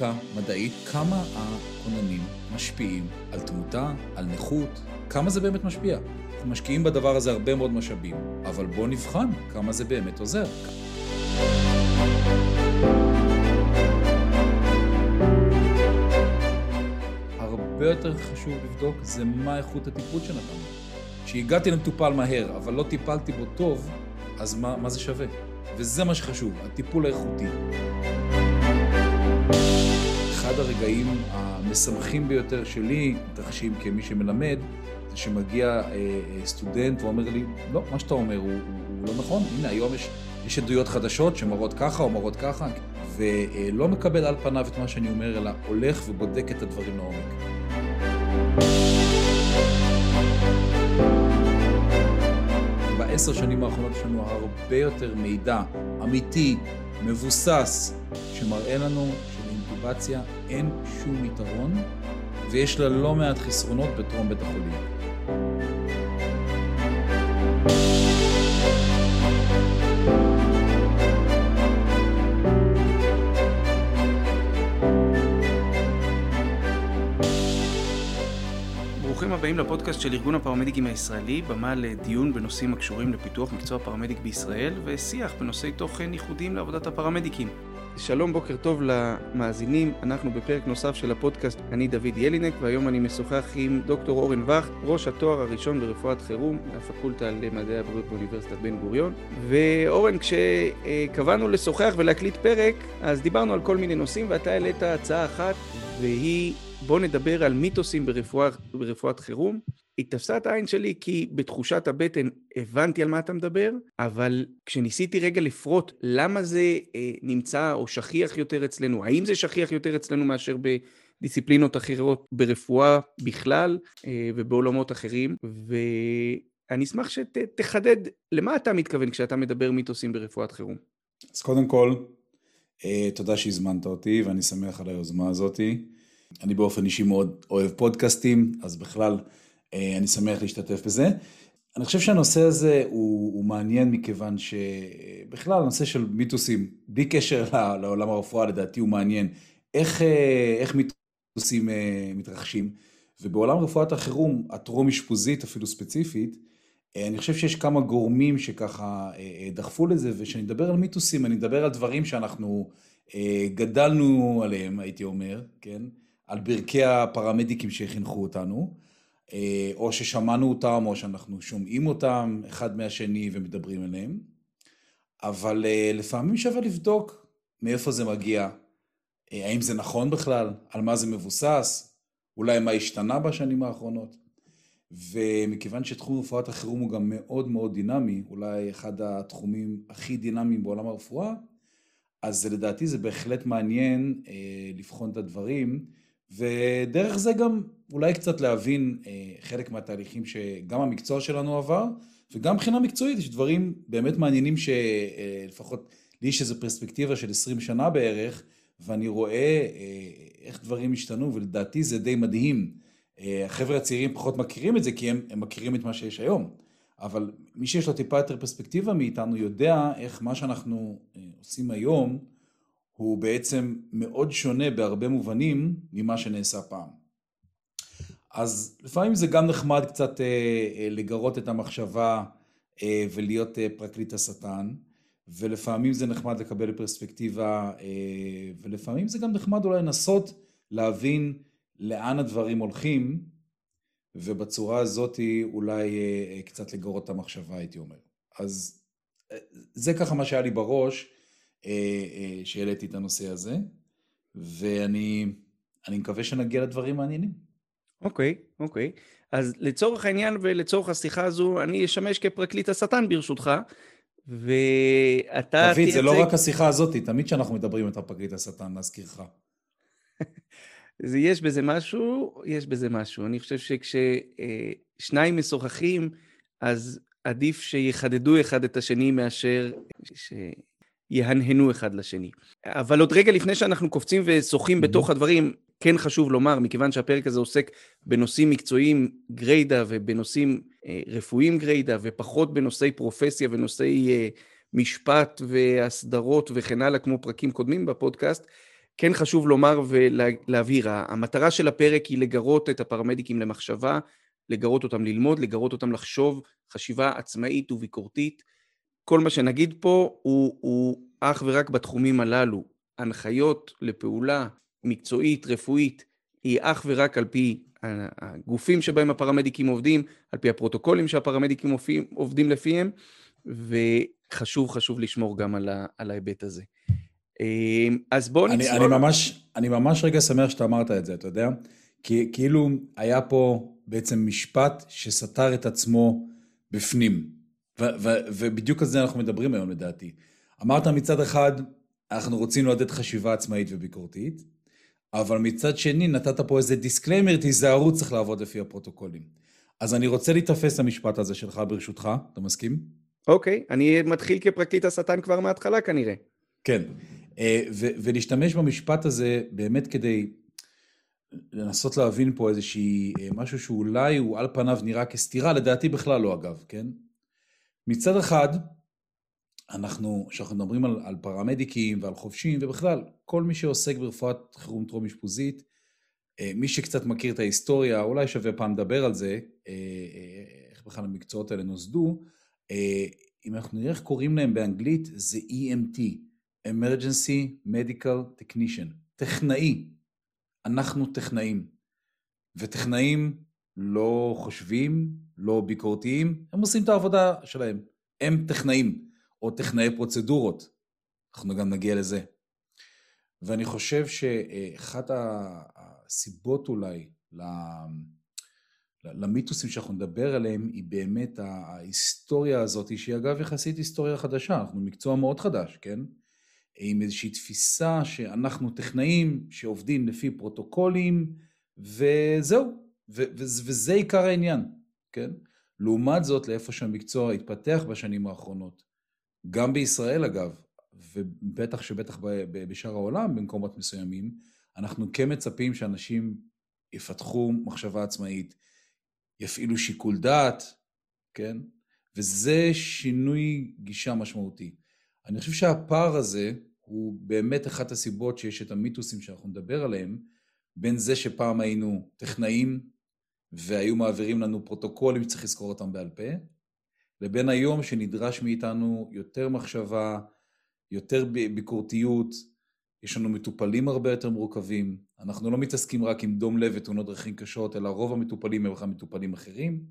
בדיקה מדעית כמה הכוננים משפיעים על תמותה, על נכות, כמה זה באמת משפיע. אנחנו משקיעים בדבר הזה הרבה מאוד משאבים, אבל בואו נבחן כמה זה באמת עוזר. הרבה יותר חשוב לבדוק זה מה איכות הטיפול שנתנו. כשהגעתי למטופל מהר, אבל לא טיפלתי בו טוב, אז מה, מה זה שווה? וזה מה שחשוב, הטיפול האיכותי. אחד הרגעים המשמחים ביותר שלי, מתרחשים כמי שמלמד, זה שמגיע אה, אה, סטודנט ואומר לי, לא, מה שאתה אומר הוא, הוא, הוא לא נכון, הנה היום יש, יש עדויות חדשות שמראות ככה או מראות ככה, ולא מקבל על פניו את מה שאני אומר, אלא הולך ובודק את הדברים לעומק. בעשר שנים האחרונות יש לנו הרבה יותר מידע אמיתי, מבוסס, שמראה לנו שלאינטובציה אין שום יתרון, ויש לה לא מעט חסרונות בטרום בית החולים. ברוכים הבאים לפודקאסט של ארגון הפרמדיקים הישראלי, במה לדיון בנושאים הקשורים לפיתוח מקצוע פרמדיק בישראל ושיח בנושאי תוכן ייחודיים לעבודת הפרמדיקים. שלום, בוקר טוב למאזינים, אנחנו בפרק נוסף של הפודקאסט, אני דוד ילינק, והיום אני משוחח עם דוקטור אורן וכט, ראש התואר הראשון ברפואת חירום מהפקולטה למדעי הבריאות באוניברסיטת בן גוריון. ואורן, כשקבענו לשוחח ולהקליט פרק, אז דיברנו על כל מיני נושאים, ואתה העלית הצעה אחת, והיא בוא נדבר על מיתוסים ברפואה, ברפואת חירום. היא תפסה את העין שלי כי בתחושת הבטן הבנתי על מה אתה מדבר, אבל כשניסיתי רגע לפרוט למה זה אה, נמצא או שכיח יותר אצלנו, האם זה שכיח יותר אצלנו מאשר בדיסציפלינות אחרות ברפואה בכלל אה, ובעולמות אחרים, ואני אשמח שתחדד למה אתה מתכוון כשאתה מדבר מיתוסים ברפואת חירום. אז קודם כל, אה, תודה שהזמנת אותי ואני שמח על היוזמה הזאתי. אני באופן אישי מאוד אוהב פודקאסטים, אז בכלל אני שמח להשתתף בזה. אני חושב שהנושא הזה הוא, הוא מעניין מכיוון שבכלל הנושא של מיתוסים, בלי קשר לעולם הרפואה לדעתי הוא מעניין. איך, אה, איך מיתוסים אה, מתרחשים? ובעולם רפואת החירום, הטרום אשפוזית אפילו ספציפית, אני חושב שיש כמה גורמים שככה דחפו לזה, וכשאני אדבר על מיתוסים, אני אדבר על דברים שאנחנו גדלנו עליהם, הייתי אומר, כן? על ברכי הפרמדיקים שחינכו אותנו, אה, או ששמענו אותם, או שאנחנו שומעים אותם אחד מהשני ומדברים עליהם, אבל אה, לפעמים שווה לבדוק מאיפה זה מגיע, אה, האם זה נכון בכלל, על מה זה מבוסס, אולי מה השתנה בשנים האחרונות. ומכיוון שתחום רפואת החירום הוא גם מאוד מאוד דינמי, אולי אחד התחומים הכי דינמיים בעולם הרפואה, אז לדעתי זה בהחלט מעניין אה, לבחון את הדברים ודרך זה גם אולי קצת להבין אה, חלק מהתהליכים שגם המקצוע שלנו עבר, וגם מבחינה מקצועית יש דברים באמת מעניינים שלפחות אה, לי יש איזו פרספקטיבה של 20 שנה בערך, ואני רואה אה, איך דברים השתנו, ולדעתי זה די מדהים. אה, החבר'ה הצעירים פחות מכירים את זה, כי הם, הם מכירים את מה שיש היום. אבל מי שיש לו טיפה יותר פרספקטיבה מאיתנו יודע איך מה שאנחנו אה, עושים היום, הוא בעצם מאוד שונה בהרבה מובנים ממה שנעשה פעם. אז לפעמים זה גם נחמד קצת אה, אה, לגרות את המחשבה אה, ולהיות פרקליט השטן, ולפעמים זה נחמד לקבל פרספקטיבה, ולפעמים זה גם נחמד אולי לנסות להבין לאן הדברים הולכים, ובצורה הזאת אולי קצת לגרות את המחשבה הייתי אומר. אז זה ככה מה שהיה לי בראש. אה, אה, שהעליתי את הנושא הזה, ואני מקווה שנגיע לדברים מעניינים. אוקיי, okay, אוקיי. Okay. אז לצורך העניין ולצורך השיחה הזו, אני אשמש כפרקליט השטן ברשותך, ואתה... דוד, זה לא רק השיחה הזאת, תמיד כשאנחנו מדברים אתה פרקליט השטן, להזכירך. יש בזה משהו, יש בזה משהו. אני חושב שכששניים משוחחים, אז עדיף שיחדדו אחד את השני מאשר ש... יהנהנו אחד לשני. אבל עוד רגע לפני שאנחנו קופצים ושוחים. בתוך הדברים, כן חשוב לומר, מכיוון שהפרק הזה עוסק בנושאים מקצועיים גריידא ובנושאים אה, רפואיים גריידא, ופחות בנושאי פרופסיה ונושאי אה, משפט והסדרות וכן הלאה, כמו פרקים קודמים בפודקאסט, כן חשוב לומר ולהבהיר, המטרה של הפרק היא לגרות את הפרמדיקים למחשבה, לגרות אותם ללמוד, לגרות אותם לחשוב חשיבה עצמאית וביקורתית. כל מה שנגיד פה הוא, הוא אך ורק בתחומים הללו. הנחיות לפעולה מקצועית, רפואית, היא אך ורק על פי הגופים שבהם הפרמדיקים עובדים, על פי הפרוטוקולים שהפרמדיקים עובדים לפיהם, וחשוב חשוב לשמור גם על, ה, על ההיבט הזה. אמ, אז בואו נצלול... אני ממש, אני ממש רגע שמח שאתה אמרת את זה, אתה יודע? כי כאילו היה פה בעצם משפט שסתר את עצמו בפנים. ובדיוק על זה אנחנו מדברים היום לדעתי. אמרת מצד אחד, אנחנו רוצים לעודד חשיבה עצמאית וביקורתית, אבל מצד שני נתת פה איזה disclaimer, תיזהרו, צריך לעבוד לפי הפרוטוקולים. אז אני רוצה להיתפס למשפט הזה שלך ברשותך, אתה מסכים? אוקיי, אוקיי, אני מתחיל כפרקליט השטן כבר מההתחלה כנראה. כן, אה, ולהשתמש במשפט הזה באמת כדי לנסות להבין פה איזושהי, אה, משהו שאולי הוא על פניו נראה כסתירה, לדעתי בכלל לא אגב, כן? מצד אחד, אנחנו, כשאנחנו מדברים על, על פרמדיקים ועל חובשים ובכלל, כל מי שעוסק ברפואת חירום טרום אשפוזית, אה, מי שקצת מכיר את ההיסטוריה, אולי שווה פעם לדבר על זה, איך בכלל המקצועות האלה נוסדו, אם אנחנו נראה איך קוראים להם באנגלית, זה EMT, Emergency Medical Technician, טכנאי. אנחנו טכנאים. וטכנאים לא חושבים, לא ביקורתיים, הם עושים את העבודה שלהם. הם טכנאים, או טכנאי פרוצדורות. אנחנו גם נגיע לזה. ואני חושב שאחת הסיבות אולי למיתוסים שאנחנו נדבר עליהם היא באמת ההיסטוריה הזאת, שהיא אגב יחסית היסטוריה חדשה, אנחנו מקצוע מאוד חדש, כן? עם איזושהי תפיסה שאנחנו טכנאים שעובדים לפי פרוטוקולים, וזהו, ו- ו- וזה עיקר העניין, כן? לעומת זאת, לאיפה שהמקצוע התפתח בשנים האחרונות, גם בישראל אגב, ובטח שבטח בשאר העולם במקומות מסוימים, אנחנו כן מצפים שאנשים יפתחו מחשבה עצמאית, יפעילו שיקול דעת, כן? וזה שינוי גישה משמעותי. אני חושב שהפער הזה הוא באמת אחת הסיבות שיש את המיתוסים שאנחנו נדבר עליהם, בין זה שפעם היינו טכנאים והיו מעבירים לנו פרוטוקולים שצריך לזכור אותם בעל פה, לבין היום שנדרש מאיתנו יותר מחשבה, יותר ביקורתיות, יש לנו מטופלים הרבה יותר מורכבים, אנחנו לא מתעסקים רק עם דום לב ותאונות דרכים קשות, אלא רוב המטופלים הם בכלל מטופלים אחרים,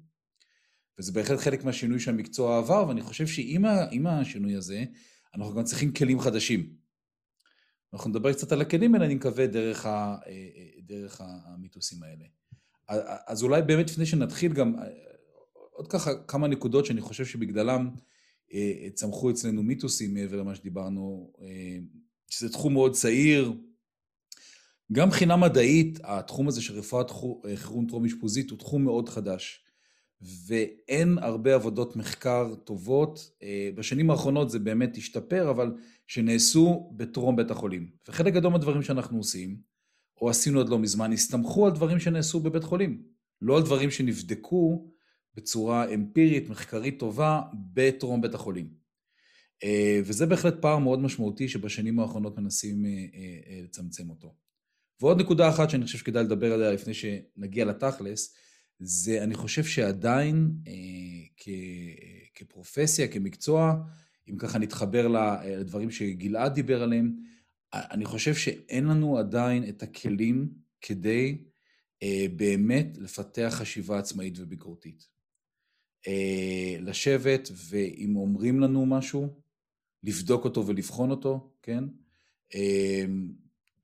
וזה בהחלט חלק מהשינוי שהמקצוע עבר, ואני חושב שעם השינוי הזה, אנחנו גם צריכים כלים חדשים. אנחנו נדבר קצת על הכלים האלה, אני מקווה, דרך, ה, אה, אה, דרך המיתוסים האלה. אז אולי באמת לפני שנתחיל גם, אה, עוד ככה כמה נקודות שאני חושב שבגללם צמחו אצלנו מיתוסים מעבר למה שדיברנו, שזה תחום מאוד צעיר. גם מבחינה מדעית, התחום הזה של רפואת חירום טרום אשפוזית הוא תחום מאוד חדש. ואין הרבה עבודות מחקר טובות. אה, בשנים האחרונות זה באמת השתפר, אבל שנעשו בטרום בית החולים. וחלק גדול מהדברים שאנחנו עושים, או עשינו עד לא מזמן, הסתמכו על דברים שנעשו בבית חולים. לא על דברים שנבדקו בצורה אמפירית, מחקרית טובה, בטרום בית החולים. אה, וזה בהחלט פער מאוד משמעותי שבשנים האחרונות מנסים אה, לצמצם אותו. ועוד נקודה אחת שאני חושב שכדאי לדבר עליה לפני שנגיע לתכלס, זה אני חושב שעדיין אה, כ, כפרופסיה, כמקצוע, אם ככה נתחבר לדברים שגלעד דיבר עליהם, אני חושב שאין לנו עדיין את הכלים כדי אה, באמת לפתח חשיבה עצמאית וביקורתית. אה, לשבת ואם אומרים לנו משהו, לבדוק אותו ולבחון אותו, כן? אה,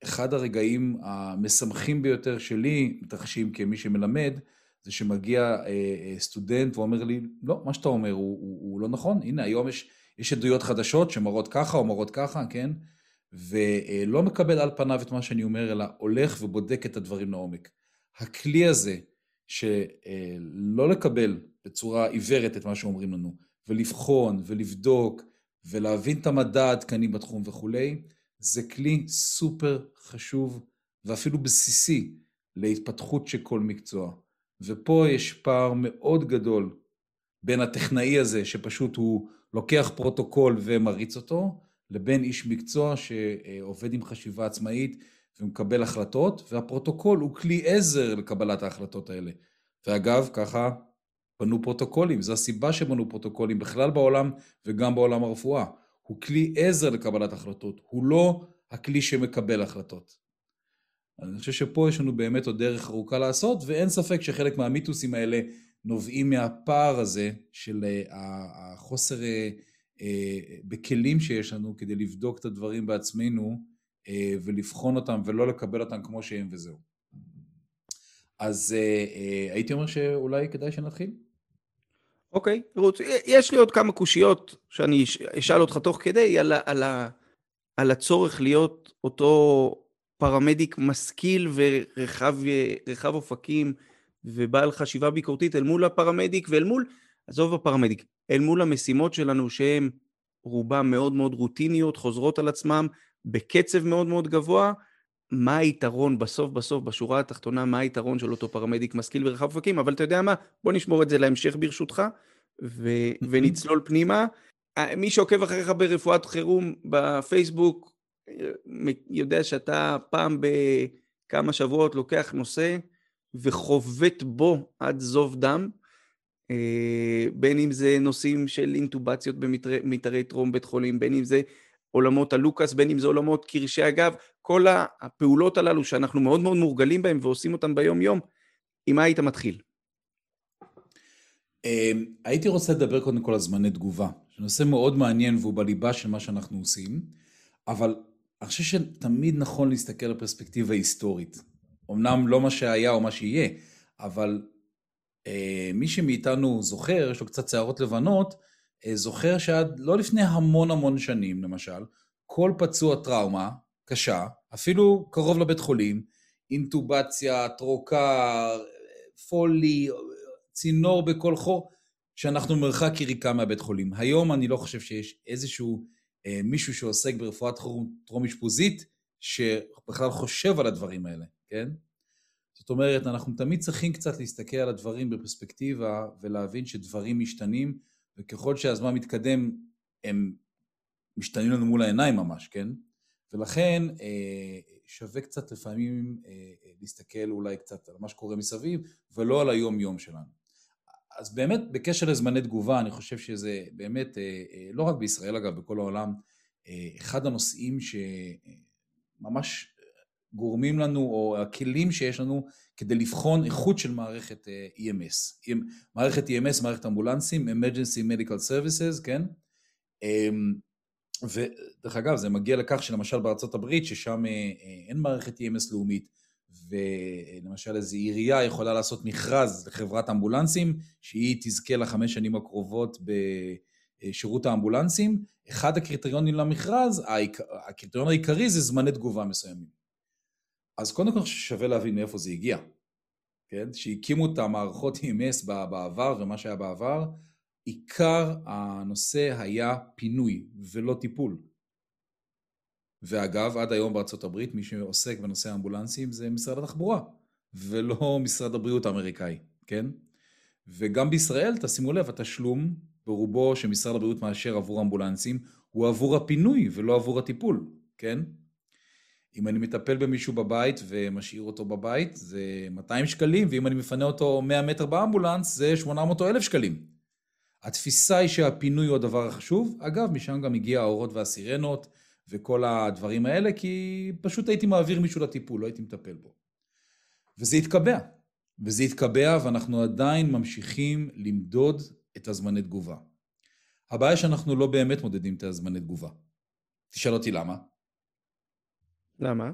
אחד הרגעים המשמחים ביותר שלי, מתרחשים כמי שמלמד, זה שמגיע אה, אה, סטודנט ואומר לי, לא, מה שאתה אומר הוא, הוא, הוא לא נכון, הנה היום יש, יש עדויות חדשות שמראות ככה או מראות ככה, כן? ולא מקבל על פניו את מה שאני אומר, אלא הולך ובודק את הדברים לעומק. הכלי הזה, שלא לקבל בצורה עיוורת את מה שאומרים לנו, ולבחון ולבדוק ולהבין את המדע העדכני בתחום וכולי, זה כלי סופר חשוב ואפילו בסיסי להתפתחות של כל מקצוע. ופה יש פער מאוד גדול בין הטכנאי הזה, שפשוט הוא לוקח פרוטוקול ומריץ אותו, לבין איש מקצוע שעובד עם חשיבה עצמאית ומקבל החלטות, והפרוטוקול הוא כלי עזר לקבלת ההחלטות האלה. ואגב, ככה בנו פרוטוקולים, זו הסיבה שבנו פרוטוקולים בכלל בעולם וגם בעולם הרפואה. הוא כלי עזר לקבלת החלטות, הוא לא הכלי שמקבל החלטות. אני חושב שפה יש לנו באמת עוד דרך ארוכה לעשות, ואין ספק שחלק מהמיתוסים האלה נובעים מהפער הזה של אה, החוסר אה, בכלים שיש לנו כדי לבדוק את הדברים בעצמנו ולבחון אותם ולא לקבל אותם כמו שהם וזהו. אז הייתי אומר שאולי כדאי שנתחיל. אוקיי, okay, יש לי עוד כמה קושיות שאני אשאל אותך תוך כדי על, על, על הצורך להיות אותו פרמדיק משכיל ורחב אופקים ובעל חשיבה ביקורתית אל מול הפרמדיק ואל מול, עזוב הפרמדיק, אל מול המשימות שלנו שהן רובן מאוד מאוד רוטיניות, חוזרות על עצמם בקצב מאוד מאוד גבוה, מה היתרון בסוף בסוף בשורה התחתונה, מה היתרון של אותו פרמדיק משכיל ורחב אופקים, אבל אתה יודע מה, בוא נשמור את זה להמשך ברשותך, ו- ונצלול פנימה. מי שעוקב אחריך ברפואת חירום בפייסבוק, יודע שאתה פעם בכמה שבועות לוקח נושא וחובט בו עד זוב דם, אה, בין אם זה נושאים של אינטובציות במיתרי טרום בית חולים, בין אם זה עולמות הלוקאס, בין אם זה עולמות קרשי הגב, כל הפעולות הללו שאנחנו מאוד מאוד מורגלים בהן ועושים אותן ביום יום, עם מה היית מתחיל? אמ, הייתי רוצה לדבר קודם כל על זמני תגובה, שנושא מאוד מעניין והוא בליבה של מה שאנחנו עושים, אבל אני חושב שתמיד נכון להסתכל על פרספקטיבה היסטורית. אמנם לא מה שהיה או מה שיהיה, אבל אה, מי שמאיתנו זוכר, יש לו קצת שערות לבנות, אה, זוכר שעד לא לפני המון המון שנים, למשל, כל פצוע טראומה קשה, אפילו קרוב לבית חולים, אינטובציה, טרוקר, פולי, צינור בכל חור, שאנחנו מרחק יריקה מהבית חולים. היום אני לא חושב שיש איזשהו אה, מישהו שעוסק ברפואת טרום אשפוזית, שבכלל חושב על הדברים האלה, כן? זאת אומרת, אנחנו תמיד צריכים קצת להסתכל על הדברים בפרספקטיבה ולהבין שדברים משתנים, וככל שהזמן מתקדם, הם משתנים לנו מול העיניים ממש, כן? ולכן אה, שווה קצת לפעמים אה, להסתכל אולי קצת על מה שקורה מסביב, ולא על היום-יום שלנו. אז באמת בקשר לזמני תגובה אני חושב שזה באמת, אה, אה, לא רק בישראל אגב, בכל העולם, אה, אחד הנושאים שממש גורמים לנו, או הכלים שיש לנו כדי לבחון איכות של מערכת EMS. מערכת EMS, מערכת אמבולנסים, Emergency Medical Services, כן? אמ, ודרך אגב, זה מגיע לכך שלמשל בארצות הברית, ששם אין מערכת EMS לאומית, ולמשל איזו עירייה יכולה לעשות מכרז לחברת אמבולנסים, שהיא תזכה לחמש שנים הקרובות בשירות האמבולנסים. אחד הקריטריונים למכרז, הקריטריון העיקרי זה זמני תגובה מסוימים. אז קודם כל שווה להבין מאיפה זה הגיע. כן? שהקימו את המערכות EMS בעבר ומה שהיה בעבר, עיקר הנושא היה פינוי ולא טיפול. ואגב, עד היום בארצות הברית מי שעוסק בנושא האמבולנסים זה משרד התחבורה, ולא משרד הבריאות האמריקאי, כן? וגם בישראל, תשימו לב, התשלום ברובו שמשרד הבריאות מאשר עבור אמבולנסים, הוא עבור הפינוי ולא עבור הטיפול, כן? אם אני מטפל במישהו בבית ומשאיר אותו בבית זה 200 שקלים, ואם אני מפנה אותו 100 מטר באמבולנס זה 800 או 1,000 שקלים. התפיסה היא שהפינוי הוא הדבר החשוב. אגב, משם גם הגיע האורות והסירנות, וכל הדברים האלה, כי פשוט הייתי מעביר מישהו לטיפול, לא הייתי מטפל בו. וזה התקבע. וזה התקבע ואנחנו עדיין ממשיכים למדוד את הזמני תגובה. הבעיה שאנחנו לא באמת מודדים את הזמני תגובה. תשאל אותי למה. למה?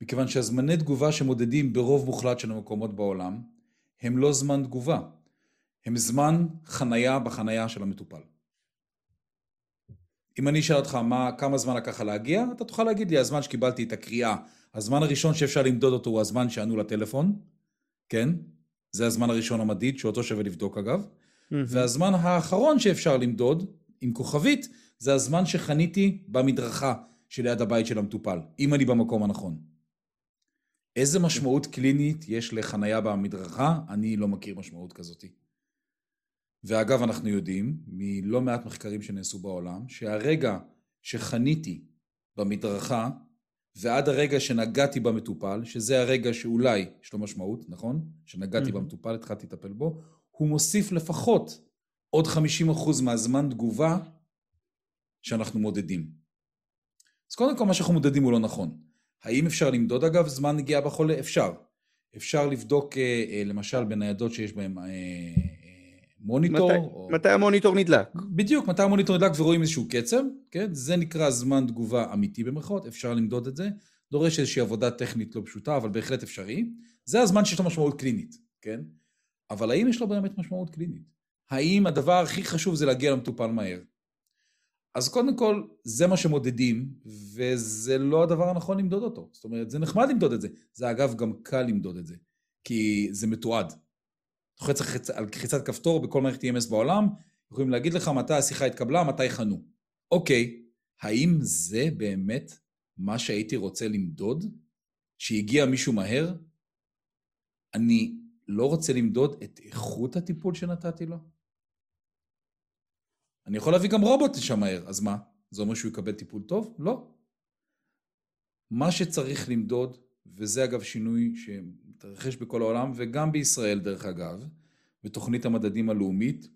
מכיוון שהזמני תגובה שמודדים ברוב מוחלט של המקומות בעולם, הם לא זמן תגובה, הם זמן חנייה בחנייה של המטופל. אם אני אשאל אותך מה, כמה זמן לקח להגיע, אתה תוכל להגיד לי, הזמן שקיבלתי את הקריאה, הזמן הראשון שאפשר למדוד אותו הוא הזמן שענו לטלפון, כן? זה הזמן הראשון המדיד, שאותו שווה לבדוק אגב. Mm-hmm. והזמן האחרון שאפשר למדוד, עם כוכבית, זה הזמן שחניתי במדרכה שליד הבית של המטופל, אם אני במקום הנכון. איזה משמעות קלינית יש לחנייה במדרכה? אני לא מכיר משמעות כזאתי. ואגב, אנחנו יודעים, מלא מעט מחקרים שנעשו בעולם, שהרגע שחניתי במדרכה, ועד הרגע שנגעתי במטופל, שזה הרגע שאולי יש לו משמעות, נכון? שנגעתי mm-hmm. במטופל, התחלתי לטפל בו, הוא מוסיף לפחות עוד 50% מהזמן תגובה שאנחנו מודדים. אז קודם כל מה שאנחנו מודדים הוא לא נכון. האם אפשר למדוד אגב זמן נגיעה בחולה? אפשר. אפשר לבדוק אה, אה, למשל בניידות שיש בהן אה, מוניטור. מתי, או... מתי המוניטור נדלק? בדיוק, מתי המוניטור נדלק ורואים איזשהו קצב, כן? זה נקרא זמן תגובה אמיתי במרכאות, אפשר למדוד את זה. דורש איזושהי עבודה טכנית לא פשוטה, אבל בהחלט אפשרי. זה הזמן שיש לו משמעות קלינית, כן? אבל האם יש לו באמת משמעות קלינית? האם הדבר הכי חשוב זה להגיע למטופל מהר? אז קודם כל, זה מה שמודדים, וזה לא הדבר הנכון למדוד אותו. זאת אומרת, זה נחמד למדוד את זה. זה אגב גם קל למדוד את זה, כי זה מתועד. אתה לוחץ על קחיצת כפתור בכל מערכת EMS בעולם, יכולים להגיד לך מתי השיחה התקבלה, מתי חנו. אוקיי, האם זה באמת מה שהייתי רוצה למדוד? שהגיע מישהו מהר? אני לא רוצה למדוד את איכות הטיפול שנתתי לו? אני יכול להביא גם רובוט לשם מהר, אז מה? זה אומר שהוא יקבל טיפול טוב? לא. מה שצריך למדוד, וזה אגב שינוי שמתרחש בכל העולם, וגם בישראל דרך אגב, בתוכנית המדדים הלאומית,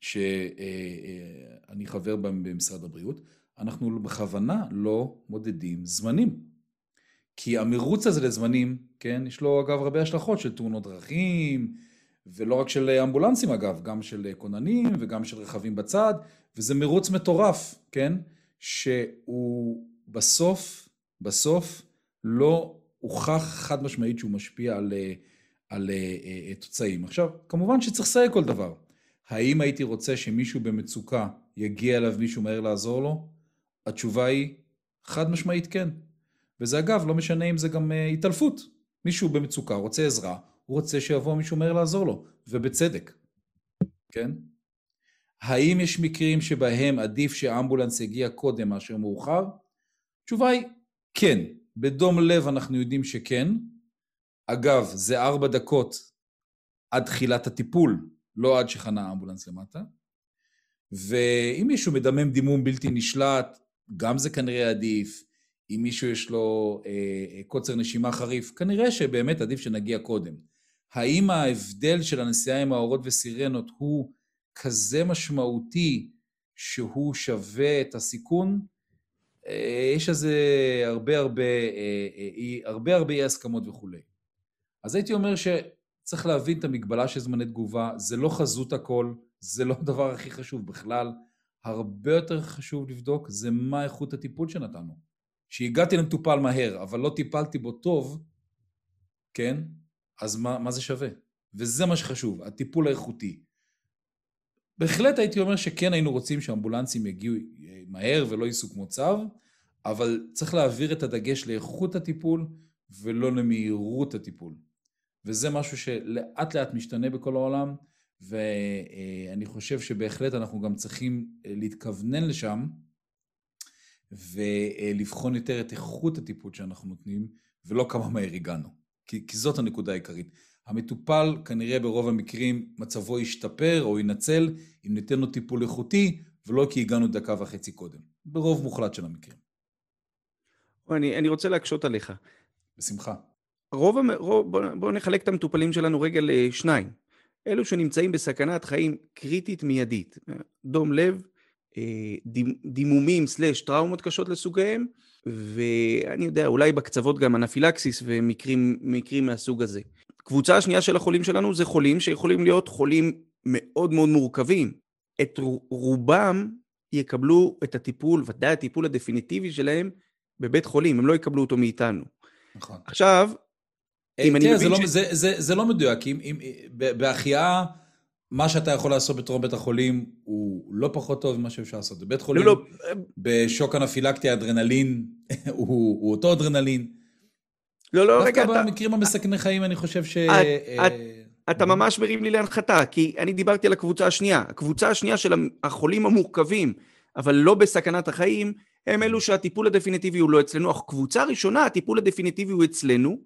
שאני חבר בה במשרד הבריאות, אנחנו בכוונה לא מודדים זמנים. כי המרוץ הזה לזמנים, כן, יש לו אגב הרבה השלכות של תאונות דרכים, ולא רק של אמבולנסים אגב, גם של כוננים וגם של רכבים בצד, וזה מרוץ מטורף, כן? שהוא בסוף, בסוף לא הוכח חד משמעית שהוא משפיע על, על uh, תוצאים. עכשיו, כמובן שצריך לסייג כל דבר. האם הייתי רוצה שמישהו במצוקה יגיע אליו מישהו מהר לעזור לו? התשובה היא חד משמעית כן. וזה אגב, לא משנה אם זה גם uh, התעלפות. מישהו במצוקה רוצה עזרה, הוא רוצה שיבוא מישהו מהר לעזור לו, ובצדק, כן? האם יש מקרים שבהם עדיף שאמבולנס יגיע קודם מאשר מאוחר? התשובה היא כן. בדום לב אנחנו יודעים שכן. אגב, זה ארבע דקות עד תחילת הטיפול, לא עד שחנה האמבולנס למטה. ואם מישהו מדמם דימום בלתי נשלט, גם זה כנראה עדיף. אם מישהו יש לו אה, אה קוצר נשימה חריף, כנראה שבאמת עדיף שנגיע קודם. האם ההבדל של הנסיעה עם האורות וסירנות הוא כזה משמעותי שהוא שווה את הסיכון? אה, יש לזה הרבה הרבה, אה, אה, הרבה הרבה אי הסכמות וכולי. אז הייתי אומר שצריך להבין את המגבלה של זמני תגובה, זה לא חזות הכל, זה לא הדבר הכי חשוב בכלל. הרבה יותר חשוב לבדוק זה מה איכות הטיפול שנתנו. שהגעתי למטופל מהר, אבל לא טיפלתי בו טוב, כן? אז מה, מה זה שווה? וזה מה שחשוב, הטיפול האיכותי. בהחלט הייתי אומר שכן היינו רוצים שאמבולנסים יגיעו אה, מהר ולא ייסעו כמו צו, אבל צריך להעביר את הדגש לאיכות הטיפול ולא למהירות הטיפול. וזה משהו שלאט לאט משתנה בכל העולם, ואני חושב שבהחלט אנחנו גם צריכים אה, להתכוונן לשם ולבחון יותר את איכות הטיפול שאנחנו נותנים, ולא כמה מהר הגענו. כי, כי זאת הנקודה העיקרית. המטופל כנראה ברוב המקרים מצבו ישתפר או ינצל אם ניתן לו טיפול איכותי ולא כי הגענו דקה וחצי קודם. ברוב מוחלט של המקרים. אני, אני רוצה להקשות עליך. בשמחה. רוב, רוב בוא, בוא נחלק את המטופלים שלנו רגע לשניים. אלו שנמצאים בסכנת חיים קריטית מיידית. דום לב, אה, דימומים סלש טראומות קשות לסוגיהם, ואני יודע, אולי בקצוות גם אנפילקסיס ומקרים מהסוג הזה. קבוצה השנייה של החולים שלנו זה חולים שיכולים להיות חולים מאוד מאוד מורכבים. את רובם יקבלו את הטיפול, ודאי הטיפול הדפיניטיבי שלהם, בבית חולים, הם לא יקבלו אותו מאיתנו. נכון. עכשיו, אם כן, אני מבין זה לא. זה, לא מדויק, אם, בהחייאה, מה שאתה יכול לעשות בתור בית החולים הוא לא פחות טוב ממה שאפשר לעשות בבית לא, חולים. לא, לא. בשוק אנפילקטי אדרנלין הוא, הוא אותו אדרנלין. לא, לא, רגע, אתה... דווקא במקרים המסכני חיים אני חושב ש... אתה ממש מרים לי להנחתה, כי אני דיברתי על הקבוצה השנייה. הקבוצה השנייה של החולים המורכבים, אבל לא בסכנת החיים, הם אלו שהטיפול הדפיניטיבי הוא לא אצלנו. הקבוצה הראשונה, הטיפול הדפיניטיבי הוא אצלנו,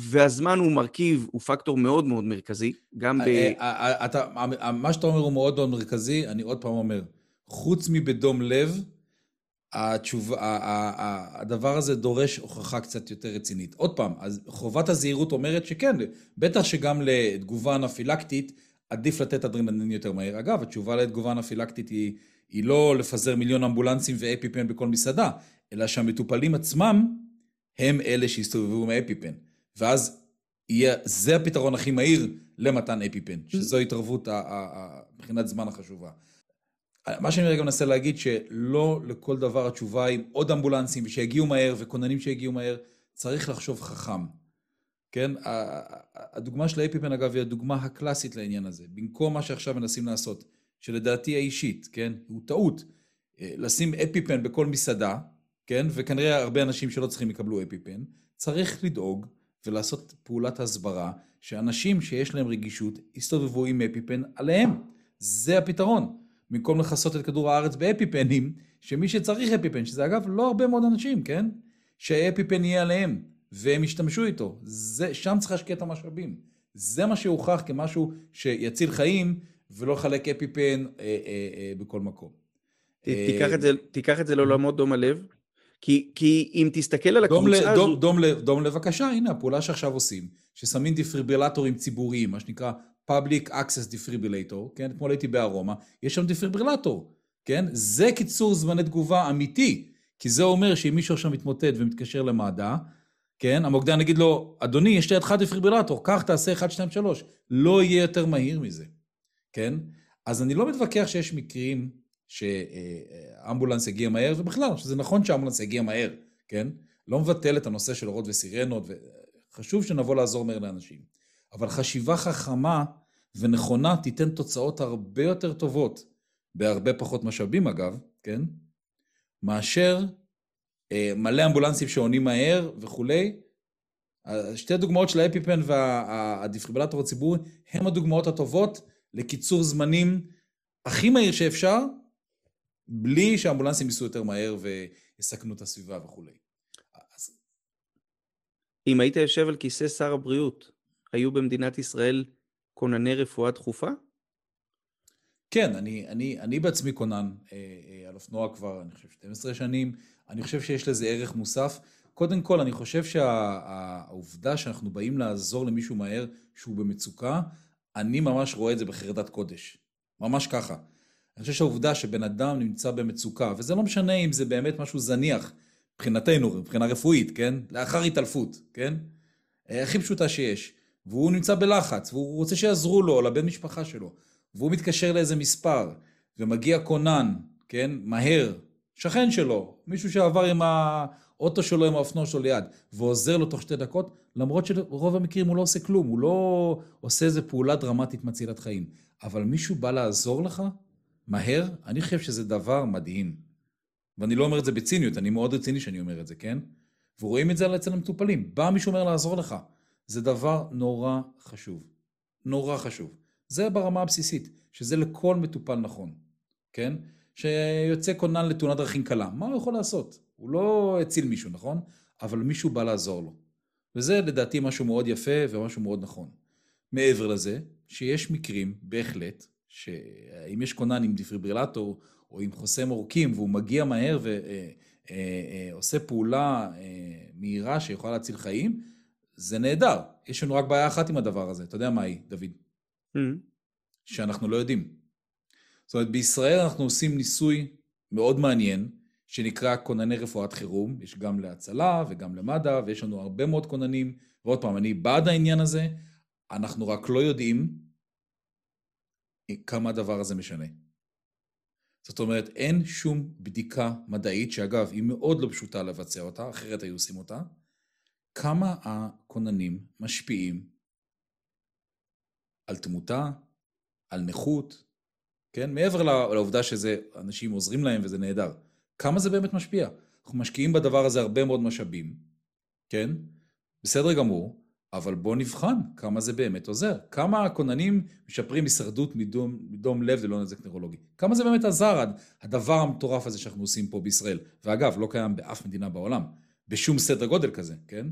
והזמן הוא מרכיב, הוא פקטור מאוד מאוד מרכזי, גם ב... אה, אה, אה, אתה, מה שאתה אומר הוא מאוד מאוד מרכזי, אני עוד פעם אומר, חוץ מבדום לב, התשוב... הדבר הזה דורש הוכחה קצת יותר רצינית. עוד פעם, אז חובת הזהירות אומרת שכן, בטח שגם לתגובה אנפילקטית עדיף לתת אדרנלין יותר מהר. אגב, התשובה לתגובה אנפילקטית היא, היא לא לפזר מיליון אמבולנסים ואפיפן בכל מסעדה, אלא שהמטופלים עצמם הם אלה שיסתובבו עם האפיפן. ואז יהיה, זה הפתרון הכי מהיר למתן אפיפן, שזו התערבות מבחינת זמן החשובה. מה שאני רגע מנסה להגיד, שלא לכל דבר התשובה היא עוד אמבולנסים שיגיעו מהר וכוננים שיגיעו מהר, צריך לחשוב חכם. כן? הדוגמה של האפיפן אגב היא הדוגמה הקלאסית לעניין הזה. במקום מה שעכשיו מנסים לעשות, שלדעתי האישית, כן? הוא טעות. אה, לשים אפיפן בכל מסעדה, כן? וכנראה הרבה אנשים שלא צריכים יקבלו אפיפן. צריך לדאוג ולעשות פעולת הסברה שאנשים שיש להם רגישות יסתובבו עם אפיפן עליהם. זה הפתרון. במקום לכסות את כדור הארץ באפיפנים, שמי שצריך אפיפן, שזה אגב לא הרבה מאוד אנשים, כן? שהאפיפן יהיה עליהם, והם ישתמשו איתו. זה, שם צריך להשקיע את המשאבים. זה מה שהוכח כמשהו שיציל חיים, ולא לחלק אפיפן אה, אה, אה, בכל מקום. תיקח את זה, תיקח את זה לעולמות דום הלב, כי, כי אם תסתכל על הקבוצה הזו... דום, דום, דום, דום לבקשה, הנה הפעולה שעכשיו עושים, ששמים דיפריבילטורים ציבוריים, מה שנקרא Public Access Defibrillator, כן? אתמול הייתי בארומה, יש שם דיפריבילטור, כן? זה קיצור זמני תגובה אמיתי, כי זה אומר שאם מישהו עכשיו מתמוטט ומתקשר למד"א, כן? המוקדן יגיד לו, אדוני, יש לידך דיפריבילטור, קח, תעשה 1, 2, 3. לא יהיה יותר מהיר מזה, כן? אז אני לא מתווכח שיש מקרים שאמבולנס יגיע מהר, ובכלל, שזה נכון שאמבולנס יגיע מהר, כן? לא מבטל את הנושא של אורות וסירנות, וחשוב שנבוא לעזור מהר לאנשים. אבל חשיבה חכמה ונכונה תיתן תוצאות הרבה יותר טובות, בהרבה פחות משאבים אגב, כן? מאשר אה, מלא אמבולנסים שעונים מהר וכולי. שתי דוגמאות של האפיפן והדיפריבלטור הציבורי הם הדוגמאות הטובות לקיצור זמנים הכי מהיר שאפשר, בלי שהאמבולנסים ייסעו יותר מהר ויסכנו את הסביבה וכולי. אז... אם היית יושב על כיסא שר הבריאות, היו במדינת ישראל כונני רפואה דחופה? כן, אני, אני, אני בעצמי כונן אה, אה, על אופנוע כבר, אני חושב, 12 שנים. אני חושב שיש לזה ערך מוסף. קודם כל, אני חושב שהעובדה שה, שאנחנו באים לעזור למישהו מהר שהוא במצוקה, אני ממש רואה את זה בחרדת קודש. ממש ככה. אני חושב שהעובדה שבן אדם נמצא במצוקה, וזה לא משנה אם זה באמת משהו זניח, מבחינתנו, מבחינה רפואית, כן? לאחר התעלפות, כן? אה, הכי פשוטה שיש. והוא נמצא בלחץ, והוא רוצה שיעזרו לו, לבן משפחה שלו, והוא מתקשר לאיזה מספר, ומגיע כונן, כן? מהר, שכן שלו, מישהו שעבר עם האוטו שלו, עם האופנוע שלו ליד, ועוזר לו תוך שתי דקות, למרות שרוב המקרים הוא לא עושה כלום, הוא לא עושה איזה פעולה דרמטית מצילת חיים. אבל מישהו בא לעזור לך, מהר, אני חושב שזה דבר מדהים. ואני לא אומר את זה בציניות, אני מאוד רציני שאני אומר את זה, כן? ורואים את זה אצל המטופלים. בא מישהו אומר לעזור לך. זה דבר נורא חשוב. נורא חשוב. זה ברמה הבסיסית, שזה לכל מטופל נכון, כן? שיוצא כונן לתאונת דרכים קלה, מה הוא יכול לעשות? הוא לא הציל מישהו, נכון? אבל מישהו בא לעזור לו. וזה לדעתי משהו מאוד יפה ומשהו מאוד נכון. מעבר לזה, שיש מקרים, בהחלט, שאם יש כונן עם דיפריברילטור או עם חוסם עורקים והוא מגיע מהר ועושה אה, אה, אה, פעולה מהירה שיכולה להציל חיים, זה נהדר. יש לנו רק בעיה אחת עם הדבר הזה. אתה יודע מה היא, דוד? Mm-hmm. שאנחנו לא יודעים. זאת אומרת, בישראל אנחנו עושים ניסוי מאוד מעניין, שנקרא כונני רפואת חירום. יש גם להצלה וגם למד"א, ויש לנו הרבה מאוד כוננים. ועוד פעם, אני בעד העניין הזה, אנחנו רק לא יודעים כמה הדבר הזה משנה. זאת אומרת, אין שום בדיקה מדעית, שאגב, היא מאוד לא פשוטה לבצע אותה, אחרת היו עושים אותה, כמה הכוננים משפיעים על תמותה, על נכות, כן? מעבר לעובדה שזה, אנשים עוזרים להם וזה נהדר. כמה זה באמת משפיע? אנחנו משקיעים בדבר הזה הרבה מאוד משאבים, כן? בסדר גמור, אבל בואו נבחן כמה זה באמת עוזר. כמה הכוננים משפרים הישרדות מדום, מדום לב ללא נזק נוירולוגי. כמה זה באמת עזר, הדבר המטורף הזה שאנחנו עושים פה בישראל. ואגב, לא קיים באף מדינה בעולם, בשום סדר גודל כזה, כן?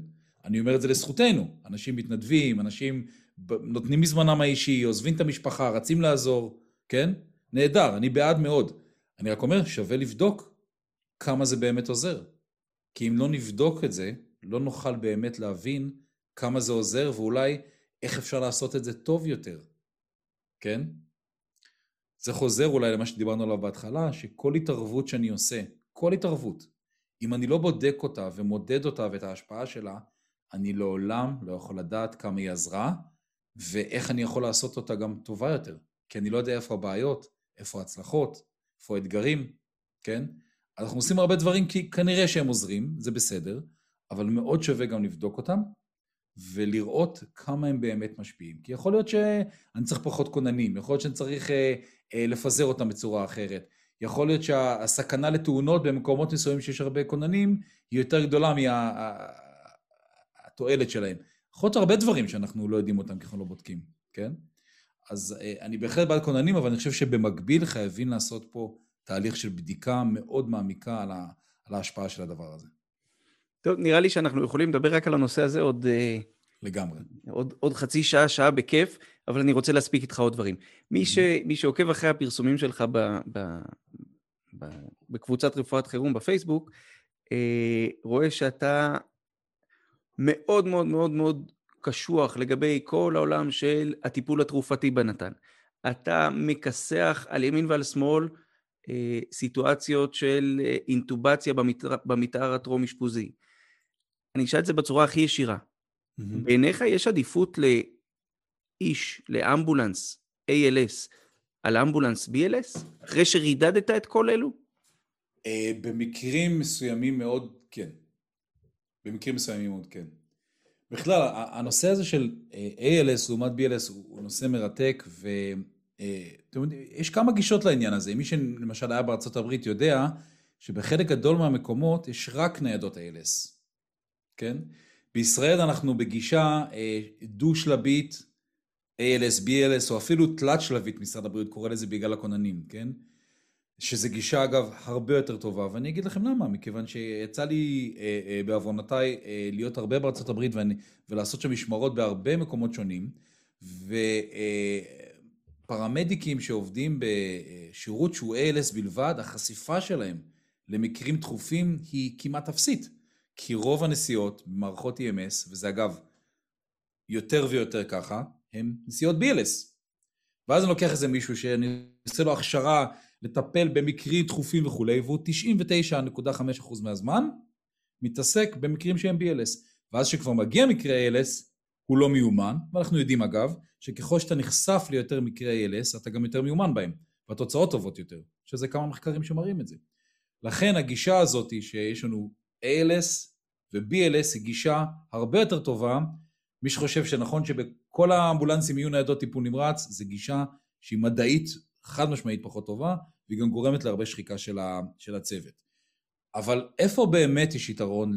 אני אומר את זה לזכותנו. אנשים מתנדבים, אנשים נותנים מזמנם האישי, עוזבים את המשפחה, רצים לעזור, כן? נהדר, אני בעד מאוד. אני רק אומר, שווה לבדוק כמה זה באמת עוזר. כי אם לא נבדוק את זה, לא נוכל באמת להבין כמה זה עוזר ואולי איך אפשר לעשות את זה טוב יותר, כן? זה חוזר אולי למה שדיברנו עליו בהתחלה, שכל התערבות שאני עושה, כל התערבות, אם אני לא בודק אותה ומודד אותה ואת ההשפעה שלה, אני לעולם לא יכול לדעת כמה היא עזרה, ואיך אני יכול לעשות אותה גם טובה יותר. כי אני לא יודע איפה הבעיות, איפה ההצלחות, איפה האתגרים, כן? אנחנו עושים הרבה דברים כי כנראה שהם עוזרים, זה בסדר, אבל מאוד שווה גם לבדוק אותם, ולראות כמה הם באמת משפיעים. כי יכול להיות שאני צריך פחות כוננים, יכול להיות שאני צריך אה, אה, לפזר אותם בצורה אחרת. יכול להיות שהסכנה לתאונות במקומות מסוימים שיש הרבה כוננים היא יותר גדולה מהתועלת שלהם. יכול להיות הרבה דברים שאנחנו לא יודעים אותם כי אנחנו לא בודקים, כן? אז אה, אני בהחלט בעד כוננים, אבל אני חושב שבמקביל חייבים לעשות פה תהליך של בדיקה מאוד מעמיקה על, ה, על ההשפעה של הדבר הזה. טוב, נראה לי שאנחנו יכולים לדבר רק על הנושא הזה עוד... אה, לגמרי. עוד, עוד חצי שעה, שעה בכיף, אבל אני רוצה להספיק איתך עוד דברים. מי, ש, מי שעוקב אחרי הפרסומים שלך ב, ב, ב, בקבוצת רפואת חירום בפייסבוק, אה, רואה שאתה מאוד מאוד מאוד מאוד קשוח לגבי כל העולם של הטיפול התרופתי בנתן. אתה מכסח על ימין ועל שמאל אה, סיטואציות של אה, אינטובציה במתאר הטרום-אשפוזי. אני אשאל את זה בצורה הכי ישירה. Mm-hmm. בעיניך יש עדיפות לאיש, לאמבולנס ALS, על אמבולנס BLS? אחרי שרידדת את כל אלו? Uh, במקרים מסוימים מאוד כן. במקרים מסוימים מאוד כן. בכלל, הנושא הזה של ALS לעומת BLS הוא נושא מרתק, ו... אה, יש כמה גישות לעניין הזה. מי שלמשל היה בארצות הברית יודע שבחלק גדול מהמקומות יש רק ניידות ALS, כן? בישראל אנחנו בגישה אה, דו-שלבית, ALS, BLS, או אפילו תלת-שלבית, משרד הבריאות קורא לזה בגלל הכוננים, כן? שזה גישה אגב הרבה יותר טובה, ואני אגיד לכם למה, מכיוון שיצא לי אה, אה, בעוונותיי להיות הרבה בארצות הברית ואני, ולעשות שם משמרות בהרבה מקומות שונים, ו... אה, שעובדים בשירות שהוא ALS בלבד, החשיפה שלהם למקרים דחופים היא כמעט אפסית. כי רוב הנסיעות במערכות EMS, וזה אגב יותר ויותר ככה, הם נסיעות BLS. ואז אני לוקח איזה מישהו שאני עושה לו הכשרה לטפל במקרים דחופים וכולי, והוא 99.5% מהזמן מתעסק במקרים שהם BLS. ואז כשכבר מגיע מקרה ALS, הוא לא מיומן, ואנחנו יודעים אגב, שככל שאתה נחשף ליותר מקרי ALS, אתה גם יותר מיומן בהם, והתוצאות טובות יותר, שזה כמה מחקרים שמראים את זה. לכן הגישה הזאת שיש לנו ALS ו-BLS היא גישה הרבה יותר טובה. מי שחושב שנכון שבכל האמבולנסים יהיו ניידות טיפול נמרץ, זו גישה שהיא מדעית חד משמעית פחות טובה, והיא גם גורמת להרבה שחיקה של, ה, של הצוות. אבל איפה באמת יש יתרון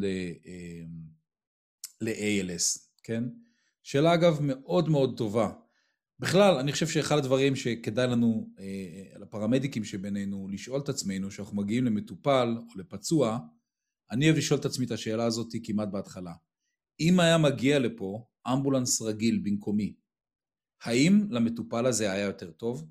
ל-ALS, אה, כן? שאלה אגב מאוד מאוד טובה. בכלל, אני חושב שאחד הדברים שכדאי לנו, אה, לפרמדיקים שבינינו, לשאול את עצמנו, שאנחנו מגיעים למטופל או לפצוע, אני אוהב לשאול את עצמי את השאלה הזאת כמעט בהתחלה. אם היה מגיע לפה אמבולנס רגיל במקומי, האם למטופל הזה היה יותר טוב?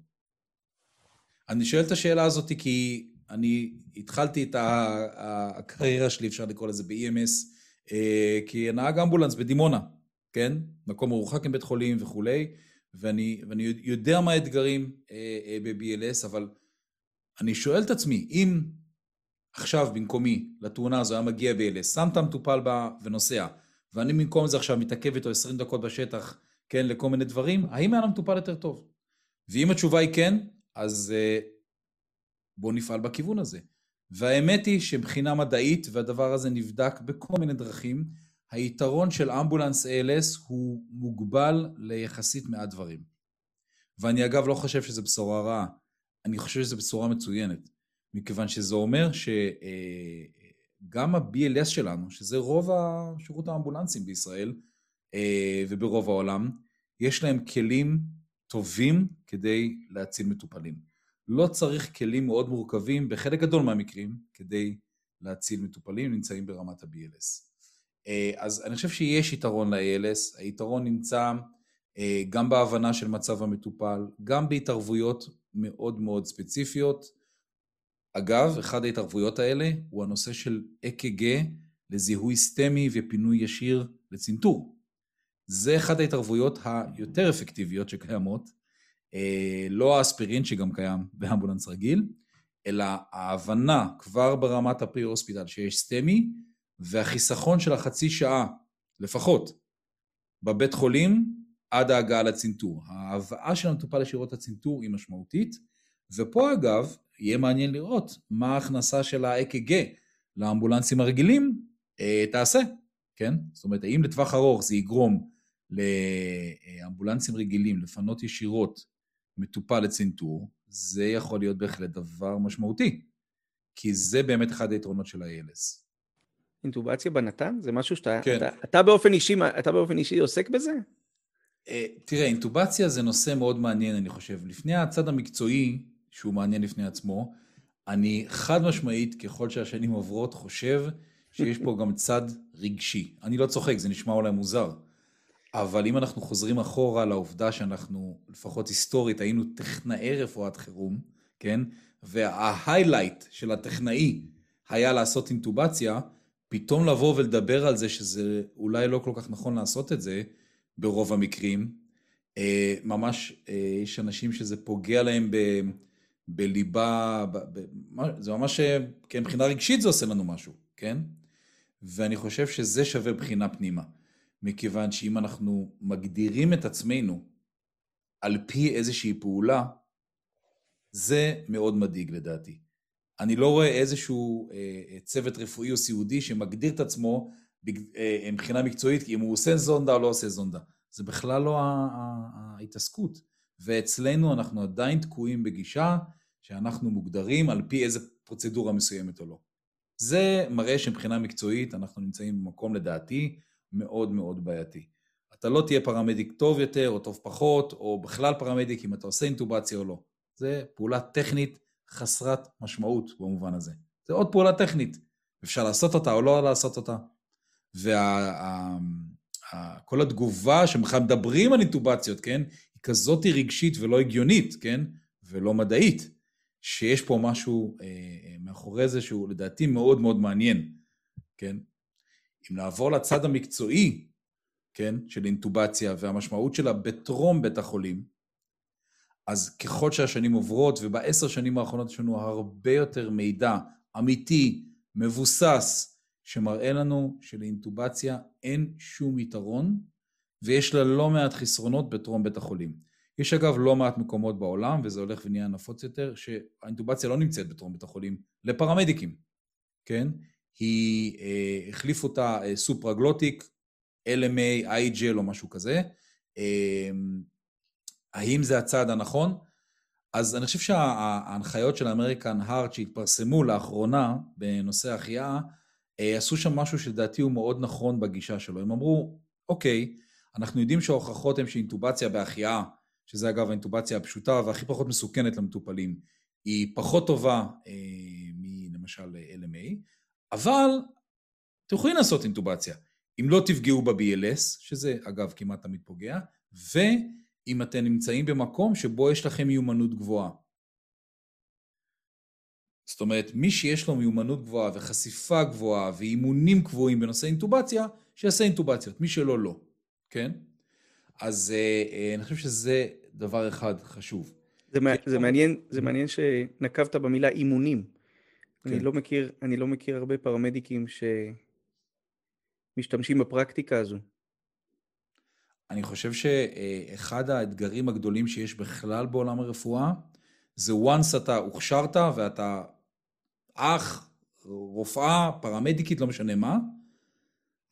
אני שואל את השאלה הזאת כי אני התחלתי את הקריירה שלי, אפשר לקרוא לזה ב-EMS, אה, כנהג אמבולנס בדימונה. כן? מקום מרוחק עם בית חולים וכולי, ואני, ואני יודע מה האתגרים אה, אה, ב-BLS, אבל אני שואל את עצמי, אם עכשיו במקומי לתאונה הזו היה מגיע BLS, שם את המטופל בה ונוסע, ואני במקום זה עכשיו מתעכב איתו 20 דקות בשטח, כן, לכל מיני דברים, האם היה למטופל יותר טוב? ואם התשובה היא כן, אז אה, בואו נפעל בכיוון הזה. והאמת היא שמבחינה מדעית, והדבר הזה נבדק בכל מיני דרכים, היתרון של אמבולנס ALS הוא מוגבל ליחסית מעט דברים. ואני אגב לא חושב שזו בשורה רעה, אני חושב שזו בשורה מצוינת, מכיוון שזה אומר שגם אה, ה-BLS שלנו, שזה רוב השירות האמבולנסים בישראל אה, וברוב העולם, יש להם כלים טובים כדי להציל מטופלים. לא צריך כלים מאוד מורכבים בחלק גדול מהמקרים כדי להציל מטופלים נמצאים ברמת ה-BLS. אה, אז אני חושב שיש יתרון ל-ALS, היתרון נמצא גם בהבנה של מצב המטופל, גם בהתערבויות מאוד מאוד ספציפיות. אגב, אחד ההתערבויות האלה הוא הנושא של אק"ג לזיהוי סטמי ופינוי ישיר לצנתור. זה אחד ההתערבויות היותר אפקטיביות שקיימות, אה, לא האספירין שגם קיים באמבולנס רגיל, אלא ההבנה כבר ברמת הפרי הוספיטל שיש סטמי, והחיסכון של החצי שעה לפחות בבית חולים עד ההגעה לצנתור. ההבאה של המטופל ישירות לצנתור היא משמעותית, ופה אגב יהיה מעניין לראות מה ההכנסה של ה-EKG לאמבולנסים הרגילים אה, תעשה, כן? זאת אומרת, האם לטווח ארוך זה יגרום לאמבולנסים רגילים לפנות ישירות מטופל לצנתור, זה יכול להיות בהחלט דבר משמעותי, כי זה באמת אחד היתרונות של ה-ALS. אינטובציה בנתן? זה משהו שאתה... כן. אתה, אתה, באופן אישי, אתה באופן אישי עוסק בזה? אה, תראה, אינטובציה זה נושא מאוד מעניין, אני חושב. לפני הצד המקצועי, שהוא מעניין לפני עצמו, אני חד משמעית, ככל שהשנים עוברות, חושב שיש פה גם צד רגשי. אני לא צוחק, זה נשמע אולי מוזר. אבל אם אנחנו חוזרים אחורה לעובדה שאנחנו, לפחות היסטורית, היינו טכנאי רפואת חירום, כן? וההיילייט של הטכנאי היה לעשות אינטובציה, פתאום לבוא ולדבר על זה שזה אולי לא כל כך נכון לעשות את זה, ברוב המקרים. אה, ממש אה, יש אנשים שזה פוגע להם ב, בליבה, ב, ב, זה ממש, אה, כן, מבחינה רגשית זה עושה לנו משהו, כן? ואני חושב שזה שווה בחינה פנימה. מכיוון שאם אנחנו מגדירים את עצמנו על פי איזושהי פעולה, זה מאוד מדאיג לדעתי. אני לא רואה איזשהו אה, צוות רפואי או סיעודי שמגדיר את עצמו אה, מבחינה מקצועית, אם הוא עושה זונדה או לא עושה זונדה. זה בכלל לא ההתעסקות. ואצלנו אנחנו עדיין תקועים בגישה שאנחנו מוגדרים על פי איזה פרוצדורה מסוימת או לא. זה מראה שמבחינה מקצועית אנחנו נמצאים במקום לדעתי מאוד מאוד בעייתי. אתה לא תהיה פרמדיק טוב יותר או טוב פחות, או בכלל פרמדיק אם אתה עושה אינטובציה או לא. זה פעולה טכנית חסרת משמעות במובן הזה. זה עוד פעולה טכנית. אפשר לעשות אותה או לא לעשות אותה. וכל התגובה שבכלל מדברים על אינטובציות, כן, היא כזאת רגשית ולא הגיונית, כן, ולא מדעית, שיש פה משהו אה, אה, מאחורי זה שהוא לדעתי מאוד מאוד מעניין, כן. אם נעבור לצד המקצועי, כן, של אינטובציה והמשמעות שלה בטרום בית החולים, אז ככל שהשנים עוברות, ובעשר שנים האחרונות יש לנו הרבה יותר מידע אמיתי, מבוסס, שמראה לנו שלאינטובציה אין שום יתרון, ויש לה לא מעט חסרונות בטרום בית החולים. יש אגב לא מעט מקומות בעולם, וזה הולך ונהיה נפוץ יותר, שהאינטובציה לא נמצאת בטרום בית החולים לפרמדיקים, כן? היא, אה, החליף אותה אה, סופרגלוטיק, LMA, IGL או משהו כזה. אה, האם זה הצעד הנכון? אז אני חושב שההנחיות של האמריקן הארט שהתפרסמו לאחרונה בנושא החייאה, אה, עשו שם משהו שלדעתי הוא מאוד נכון בגישה שלו. הם אמרו, אוקיי, אנחנו יודעים שההוכחות הן שאינטובציה בהחייאה, שזה אגב האינטובציה הפשוטה והכי פחות מסוכנת למטופלים, היא פחות טובה אה, מלמשל LMA, אבל אתם יכולים לעשות אינטובציה. אם לא תפגעו ב-BLS, שזה אגב כמעט תמיד פוגע, ואם אתם נמצאים במקום שבו יש לכם מיומנות גבוהה. זאת אומרת, מי שיש לו מיומנות גבוהה וחשיפה גבוהה ואימונים קבועים בנושא אינטובציה, שיעשה אינטובציות, מי שלא לא, כן? אז אה, אה, אני חושב שזה דבר אחד חשוב. זה, זה, מעניין, זה מעניין שנקבת במילה אימונים. כן. אני, לא מכיר, אני לא מכיר הרבה פרמדיקים שמשתמשים בפרקטיקה הזו. אני חושב שאחד האתגרים הגדולים שיש בכלל בעולם הרפואה, זה once אתה הוכשרת ואתה אח, רופאה, פרמדיקית, לא משנה מה,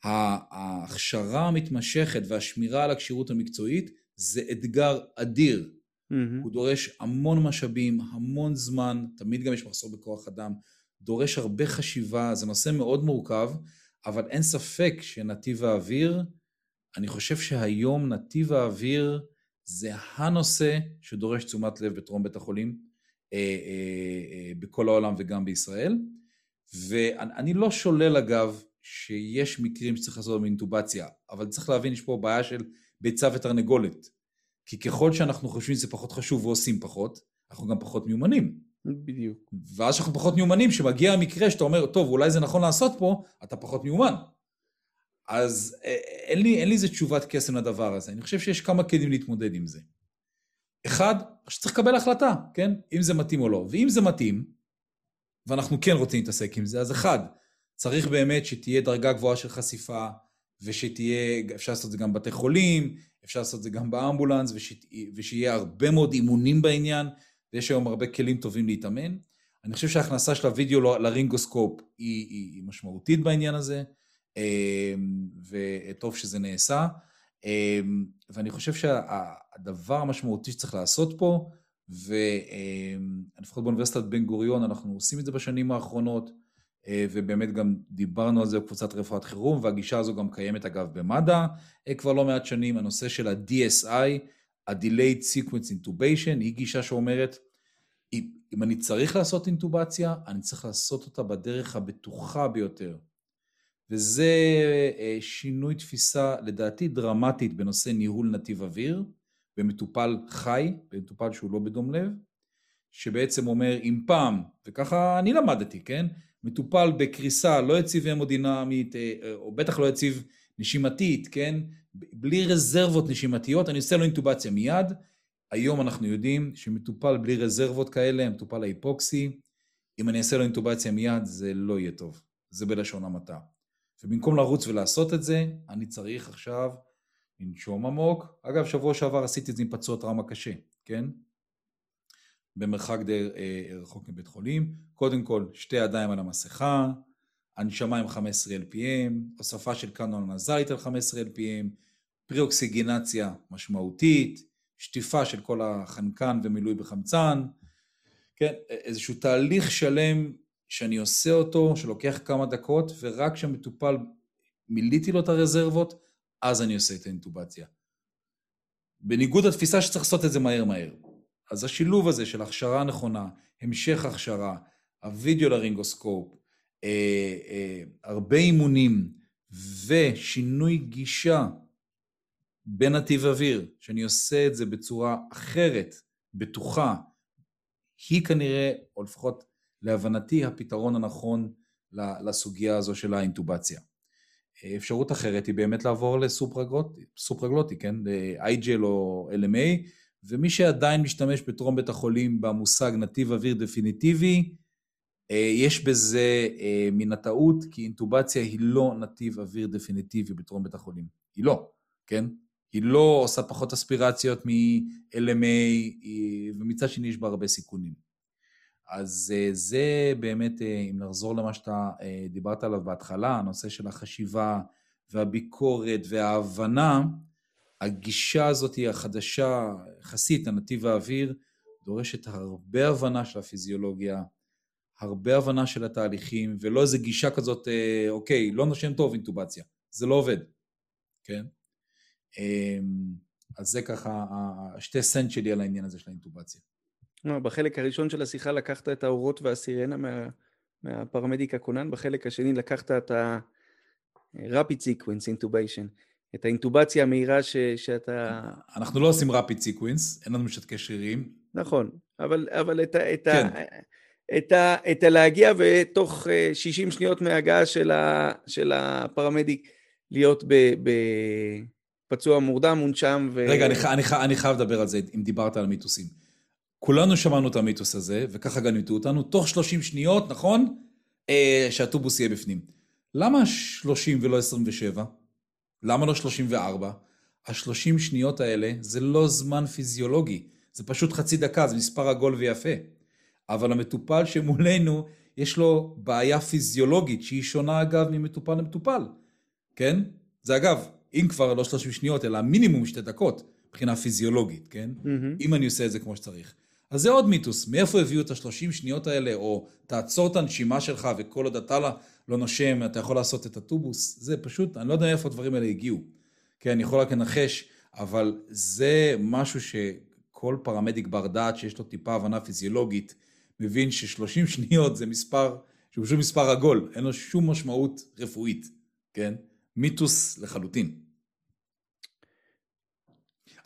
ההכשרה המתמשכת והשמירה על הכשירות המקצועית זה אתגר אדיר. Mm-hmm. הוא דורש המון משאבים, המון זמן, תמיד גם יש מחסור בכוח אדם, דורש הרבה חשיבה, זה נושא מאוד מורכב, אבל אין ספק שנתיב האוויר, אני חושב שהיום נתיב האוויר זה הנושא שדורש תשומת לב בטרום בית החולים אה, אה, אה, בכל העולם וגם בישראל. ואני לא שולל אגב שיש מקרים שצריך לעשות באינטובציה, אבל צריך להבין, יש פה בעיה של ביצה ותרנגולת. כי ככל שאנחנו חושבים שזה פחות חשוב ועושים פחות, אנחנו גם פחות מיומנים. בדיוק. ואז שאנחנו פחות מיומנים, שמגיע המקרה שאתה אומר, טוב, אולי זה נכון לעשות פה, אתה פחות מיומן. אז אה, אין לי, אין לי איזה תשובת קסם לדבר הזה. אני חושב שיש כמה כלים להתמודד עם זה. אחד, שצריך לקבל החלטה, כן? אם זה מתאים או לא. ואם זה מתאים, ואנחנו כן רוצים להתעסק עם זה, אז אחד, צריך באמת שתהיה דרגה גבוהה של חשיפה, ושתהיה, אפשר לעשות את זה גם בבתי חולים, אפשר לעשות את זה גם באמבולנס, וש, ושיהיה הרבה מאוד אימונים בעניין, ויש היום הרבה כלים טובים להתאמן. אני חושב שההכנסה של הוידאו לרינגוסקופ היא, היא, היא משמעותית בעניין הזה, אמ, וטוב שזה נעשה. אמ, ואני חושב שהדבר המשמעותי שצריך לעשות פה, ולפחות באוניברסיטת בן גוריון אנחנו עושים את זה בשנים האחרונות, ובאמת גם דיברנו על זה בקבוצת רפואת חירום, והגישה הזו גם קיימת אגב במד"א אה, כבר לא מעט שנים, הנושא של ה-DSI, ה-Delayed Sequence Intubation, היא גישה שאומרת, אם אני צריך לעשות אינטובציה, אני צריך לעשות אותה בדרך הבטוחה ביותר. וזה אה, שינוי תפיסה לדעתי דרמטית בנושא ניהול נתיב אוויר, במטופל חי, במטופל שהוא לא בדום לב, שבעצם אומר אם פעם, וככה אני למדתי, כן? מטופל בקריסה לא יציב המודינמית, אה, או בטח לא יציב נשימתית, כן? בלי רזרבות נשימתיות, אני עושה לו אינטובציה מיד. היום אנחנו יודעים שמטופל בלי רזרבות כאלה, המטופל ההיפוקסי, אם אני אעשה לו אינטובציה מיד, זה לא יהיה טוב. זה בלשון המעטה. ובמקום לרוץ ולעשות את זה, אני צריך עכשיו לנשום עמוק. אגב, שבוע שעבר עשיתי את זה עם פצוע טראומה קשה, כן? במרחק די אה, רחוק מבית חולים. קודם כל, שתי ידיים על המסכה, הנשמה עם 15 LPM, הוספה של קאנון נזלית על 15 LPM, פריאוקסיגינציה משמעותית, שטיפה של כל החנקן ומילוי בחמצן, כן, איזשהו תהליך שלם שאני עושה אותו, שלוקח כמה דקות, ורק כשהמטופל, מילאתי לו את הרזרבות, אז אני עושה את האינטובציה. בניגוד לתפיסה שצריך לעשות את זה מהר מהר. אז השילוב הזה של הכשרה נכונה, המשך הכשרה, הווידאו לרינגוסקופ, אה, אה, הרבה אימונים ושינוי גישה בנתיב אוויר, שאני עושה את זה בצורה אחרת, בטוחה, היא כנראה, או לפחות להבנתי, הפתרון הנכון לסוגיה הזו של האינטובציה. אפשרות אחרת היא באמת לעבור לסופרגלוטי, כן? ל-IGL או LMA, ומי שעדיין משתמש בטרום בית החולים במושג נתיב אוויר דפיניטיבי, אה, יש בזה אה, מן הטעות, כי אינטובציה היא לא נתיב אוויר דפיניטיבי בטרום בית החולים. היא לא, כן? היא לא עושה פחות אספירציות מ-LMA, ומצד שני יש בה הרבה סיכונים. אז אה, זה באמת, אם נחזור למה שאתה דיברת עליו בהתחלה, הנושא של החשיבה והביקורת וההבנה, הגישה הזאת היא החדשה, יחסית, הנתיב האוויר, דורשת הרבה הבנה של הפיזיולוגיה, הרבה הבנה של התהליכים, ולא איזה גישה כזאת, אה, אוקיי, לא נושם טוב אינטובציה, זה לא עובד, כן? אמ, אז זה ככה השתי סנט שלי על העניין הזה של האינטובציה. לא, בחלק הראשון של השיחה לקחת את האורות והסירנה מה, מהפרמדיק הכונן, בחלק השני לקחת את ה-rapid sequence intubation. את האינטובציה המהירה ש, שאתה... אנחנו לא עושים rapid sequence, אין לנו משתקי שרירים. נכון, אבל, אבל את, ה, את, כן. ה, את, ה, את הלהגיע ותוך 60 אה, שניות מהגעה של, ה, של הפרמדיק להיות בפצוע מורדם, מונשם ו... רגע, אני, אני, אני חייב לדבר על זה, אם דיברת על המיתוסים. כולנו שמענו את המיתוס הזה, וככה גם ניתו אותנו, תוך 30 שניות, נכון? אה, שהטובוס יהיה בפנים. למה 30 ולא 27? למה לא 34? ה-30 שניות האלה זה לא זמן פיזיולוגי, זה פשוט חצי דקה, זה מספר עגול ויפה. אבל המטופל שמולנו, יש לו בעיה פיזיולוגית, שהיא שונה אגב ממטופל למטופל, כן? זה אגב, אם כבר לא 30 שניות, אלא מינימום שתי דקות, מבחינה פיזיולוגית, כן? Mm-hmm. אם אני עושה את זה כמו שצריך. אז זה עוד מיתוס, מאיפה הביאו את ה-30 שניות האלה, או תעצור את הנשימה שלך וכל עוד אתה לא נושם, אתה יכול לעשות את הטובוס, זה פשוט, אני לא יודע איפה הדברים האלה הגיעו. כן, אני יכול רק לנחש, אבל זה משהו שכל פרמדיק בר דעת שיש לו טיפה הבנה פיזיולוגית, מבין ש-30 שניות זה מספר, שהוא פשוט מספר עגול, אין לו שום משמעות רפואית, כן? מיתוס לחלוטין.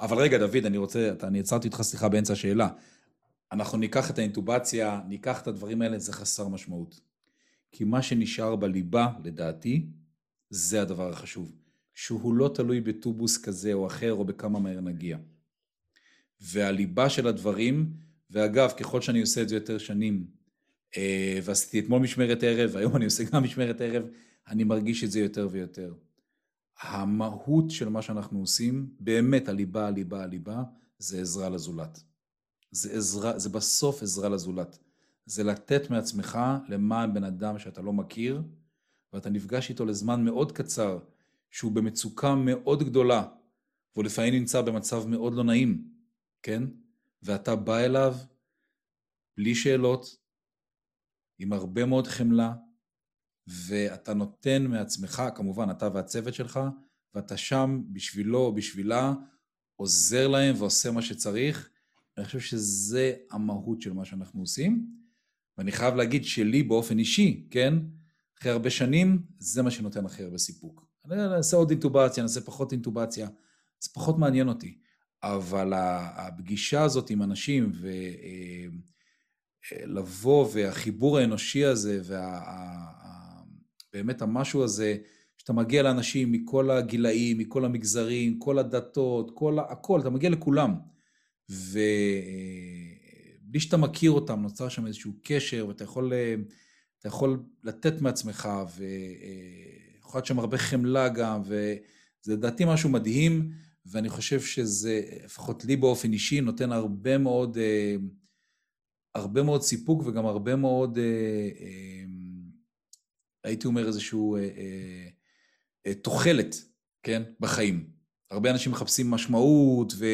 אבל רגע, דוד, אני רוצה, אני עצרתי אותך סליחה באמצע השאלה. אנחנו ניקח את האינטובציה, ניקח את הדברים האלה, זה חסר משמעות. כי מה שנשאר בליבה, לדעתי, זה הדבר החשוב. שהוא לא תלוי בטובוס כזה או אחר, או בכמה מהר נגיע. והליבה של הדברים, ואגב, ככל שאני עושה את זה יותר שנים, אה, ועשיתי אתמול משמרת ערב, והיום אני עושה גם משמרת ערב, אני מרגיש את זה יותר ויותר. המהות של מה שאנחנו עושים, באמת הליבה, הליבה, הליבה, זה עזרה לזולת. זה עזרה, זה בסוף עזרה לזולת. זה לתת מעצמך למען בן אדם שאתה לא מכיר, ואתה נפגש איתו לזמן מאוד קצר, שהוא במצוקה מאוד גדולה, והוא לפעמים נמצא במצב מאוד לא נעים, כן? ואתה בא אליו בלי שאלות, עם הרבה מאוד חמלה, ואתה נותן מעצמך, כמובן אתה והצוות שלך, ואתה שם בשבילו או בשבילה, עוזר להם ועושה מה שצריך. אני חושב שזה המהות של מה שאנחנו עושים. ואני חייב להגיד שלי באופן אישי, כן, אחרי הרבה שנים, זה מה שנותן הכי הרבה סיפוק. אני אעשה עוד אינטובציה, נעשה פחות אינטובציה, זה פחות מעניין אותי. אבל הפגישה הזאת עם אנשים, ולבוא, אה, והחיבור האנושי הזה, ובאמת המשהו הזה, שאתה מגיע לאנשים מכל הגילאים, מכל המגזרים, כל הדתות, כל הכל, אתה מגיע לכולם. ובלי שאתה מכיר אותם, נוצר שם איזשהו קשר, ואתה יכול, אתה יכול לתת מעצמך, ויכול להיות שם הרבה חמלה גם, וזה לדעתי משהו מדהים, ואני חושב שזה, לפחות לי באופן אישי, נותן הרבה מאוד, הרבה מאוד סיפוק וגם הרבה מאוד, הייתי אומר איזשהו תוחלת, כן, בחיים. הרבה אנשים מחפשים משמעות, ו...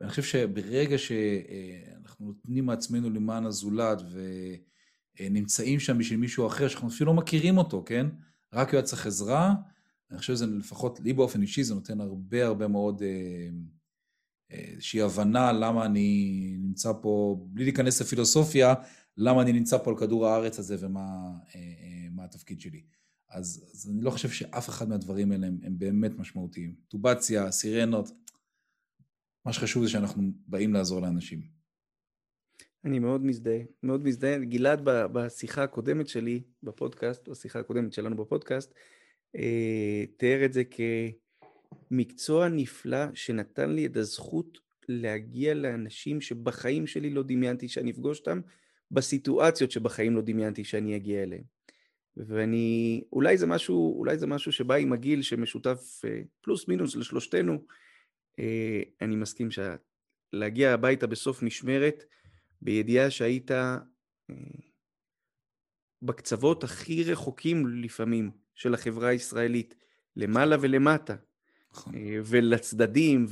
ואני חושב שברגע שאנחנו נותנים מעצמנו למען הזולת ונמצאים שם בשביל מישהו אחר, שאנחנו אפילו לא מכירים אותו, כן? רק הוא היה צריך עזרה, אני חושב שזה לפחות לי באופן אישי, זה נותן הרבה הרבה מאוד אה, איזושהי הבנה למה אני נמצא פה, בלי להיכנס לפילוסופיה, למה אני נמצא פה על כדור הארץ הזה ומה אה, התפקיד שלי. אז, אז אני לא חושב שאף אחד מהדברים האלה הם, הם באמת משמעותיים. טובציה, סירנות, מה שחשוב זה שאנחנו באים לעזור לאנשים. אני מאוד מזדהה, מאוד מזדהה. גלעד בשיחה הקודמת שלי בפודקאסט, בשיחה הקודמת שלנו בפודקאסט, אה, תיאר את זה כמקצוע נפלא שנתן לי את הזכות להגיע לאנשים שבחיים שלי לא דמיינתי שאני אפגוש אותם, בסיטואציות שבחיים לא דמיינתי שאני אגיע אליהם. ואני, אולי זה משהו, אולי זה משהו שבא עם הגיל שמשותף אה, פלוס מינוס לשלושתנו, אני מסכים שלהגיע הביתה בסוף משמרת בידיעה שהיית אה, בקצוות הכי רחוקים לפעמים של החברה הישראלית, למעלה ולמטה, נכון. אה, ולצדדים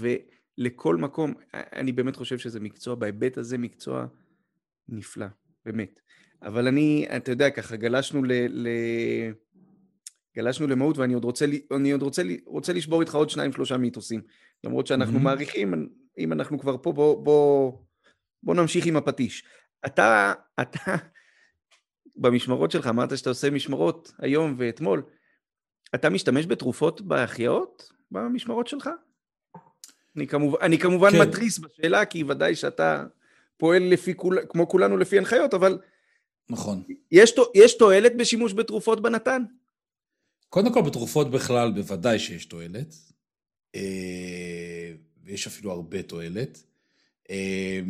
ולכל מקום, אני באמת חושב שזה מקצוע, בהיבט הזה מקצוע נפלא, באמת. אבל אני, אתה יודע, ככה גלשנו ל... ל... גלשנו למהות ואני עוד רוצה, אני עוד רוצה, רוצה לשבור איתך עוד שניים שלושה מיתוסים. למרות שאנחנו mm-hmm. מעריכים, אם אנחנו כבר פה, בוא, בוא, בוא נמשיך עם הפטיש. אתה, אתה, במשמרות שלך, אמרת שאתה עושה משמרות היום ואתמול, אתה משתמש בתרופות בהחייאות במשמרות שלך? אני כמובן, אני כמובן כן. מתריס בשאלה, כי ודאי שאתה פועל לפי, כול, כמו כולנו לפי הנחיות, אבל... נכון. יש, יש תועלת בשימוש בתרופות בנתן? קודם כל, בתרופות בכלל, בוודאי שיש תועלת. אה, ויש אפילו הרבה תועלת. אה,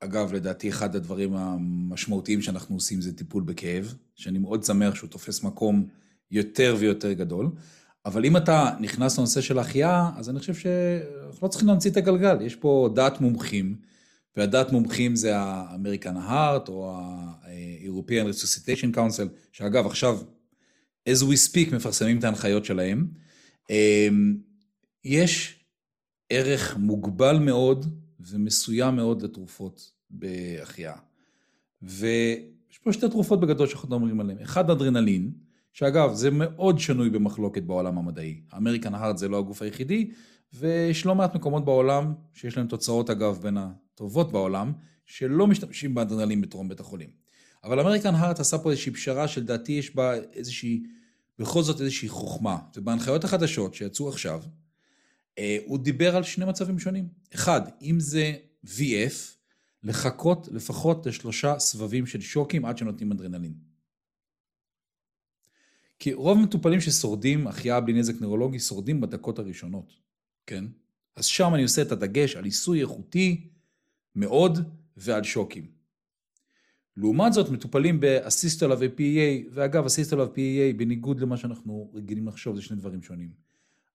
אגב, לדעתי אחד הדברים המשמעותיים שאנחנו עושים זה טיפול בכאב, שאני מאוד שמח שהוא תופס מקום יותר ויותר גדול. אבל אם אתה נכנס לנושא של החייאה, אז אני חושב שאנחנו לא צריכים להמציא את הגלגל. יש פה דעת מומחים, והדעת מומחים זה ה-American Heart או ה-European Resuscitation Council, שאגב, עכשיו, as we speak, מפרסמים את ההנחיות שלהם. אמ, יש ערך מוגבל מאוד ומסוים מאוד לתרופות בהחייאה. ויש פה שתי תרופות בגדול שאנחנו מדברים עליהן. אחד אדרנלין, שאגב זה מאוד שנוי במחלוקת בעולם המדעי. האמריקן הארד זה לא הגוף היחידי, ויש לא מעט מקומות בעולם שיש להם תוצאות אגב בין הטובות בעולם, שלא משתמשים באדרנלין בטרום בית החולים. אבל אמריקן הארט עשה פה איזושהי פשרה שלדעתי יש בה איזושהי בכל זאת איזושהי חוכמה. ובהנחיות החדשות שיצאו עכשיו, אה, הוא דיבר על שני מצבים שונים. אחד, אם זה VF, לחכות לפחות לשלושה סבבים של שוקים עד שנותנים אדרנלין. כי רוב המטופלים ששורדים החייאה בלי נזק נוירולוגי שורדים בדקות הראשונות, כן? אז שם אני עושה את הדגש על עיסוי איכותי מאוד ועל שוקים. לעומת זאת מטופלים באסיסטולה ו-PEA, ואגב אסיסטולה ו-PEA בניגוד למה שאנחנו רגילים לחשוב זה שני דברים שונים.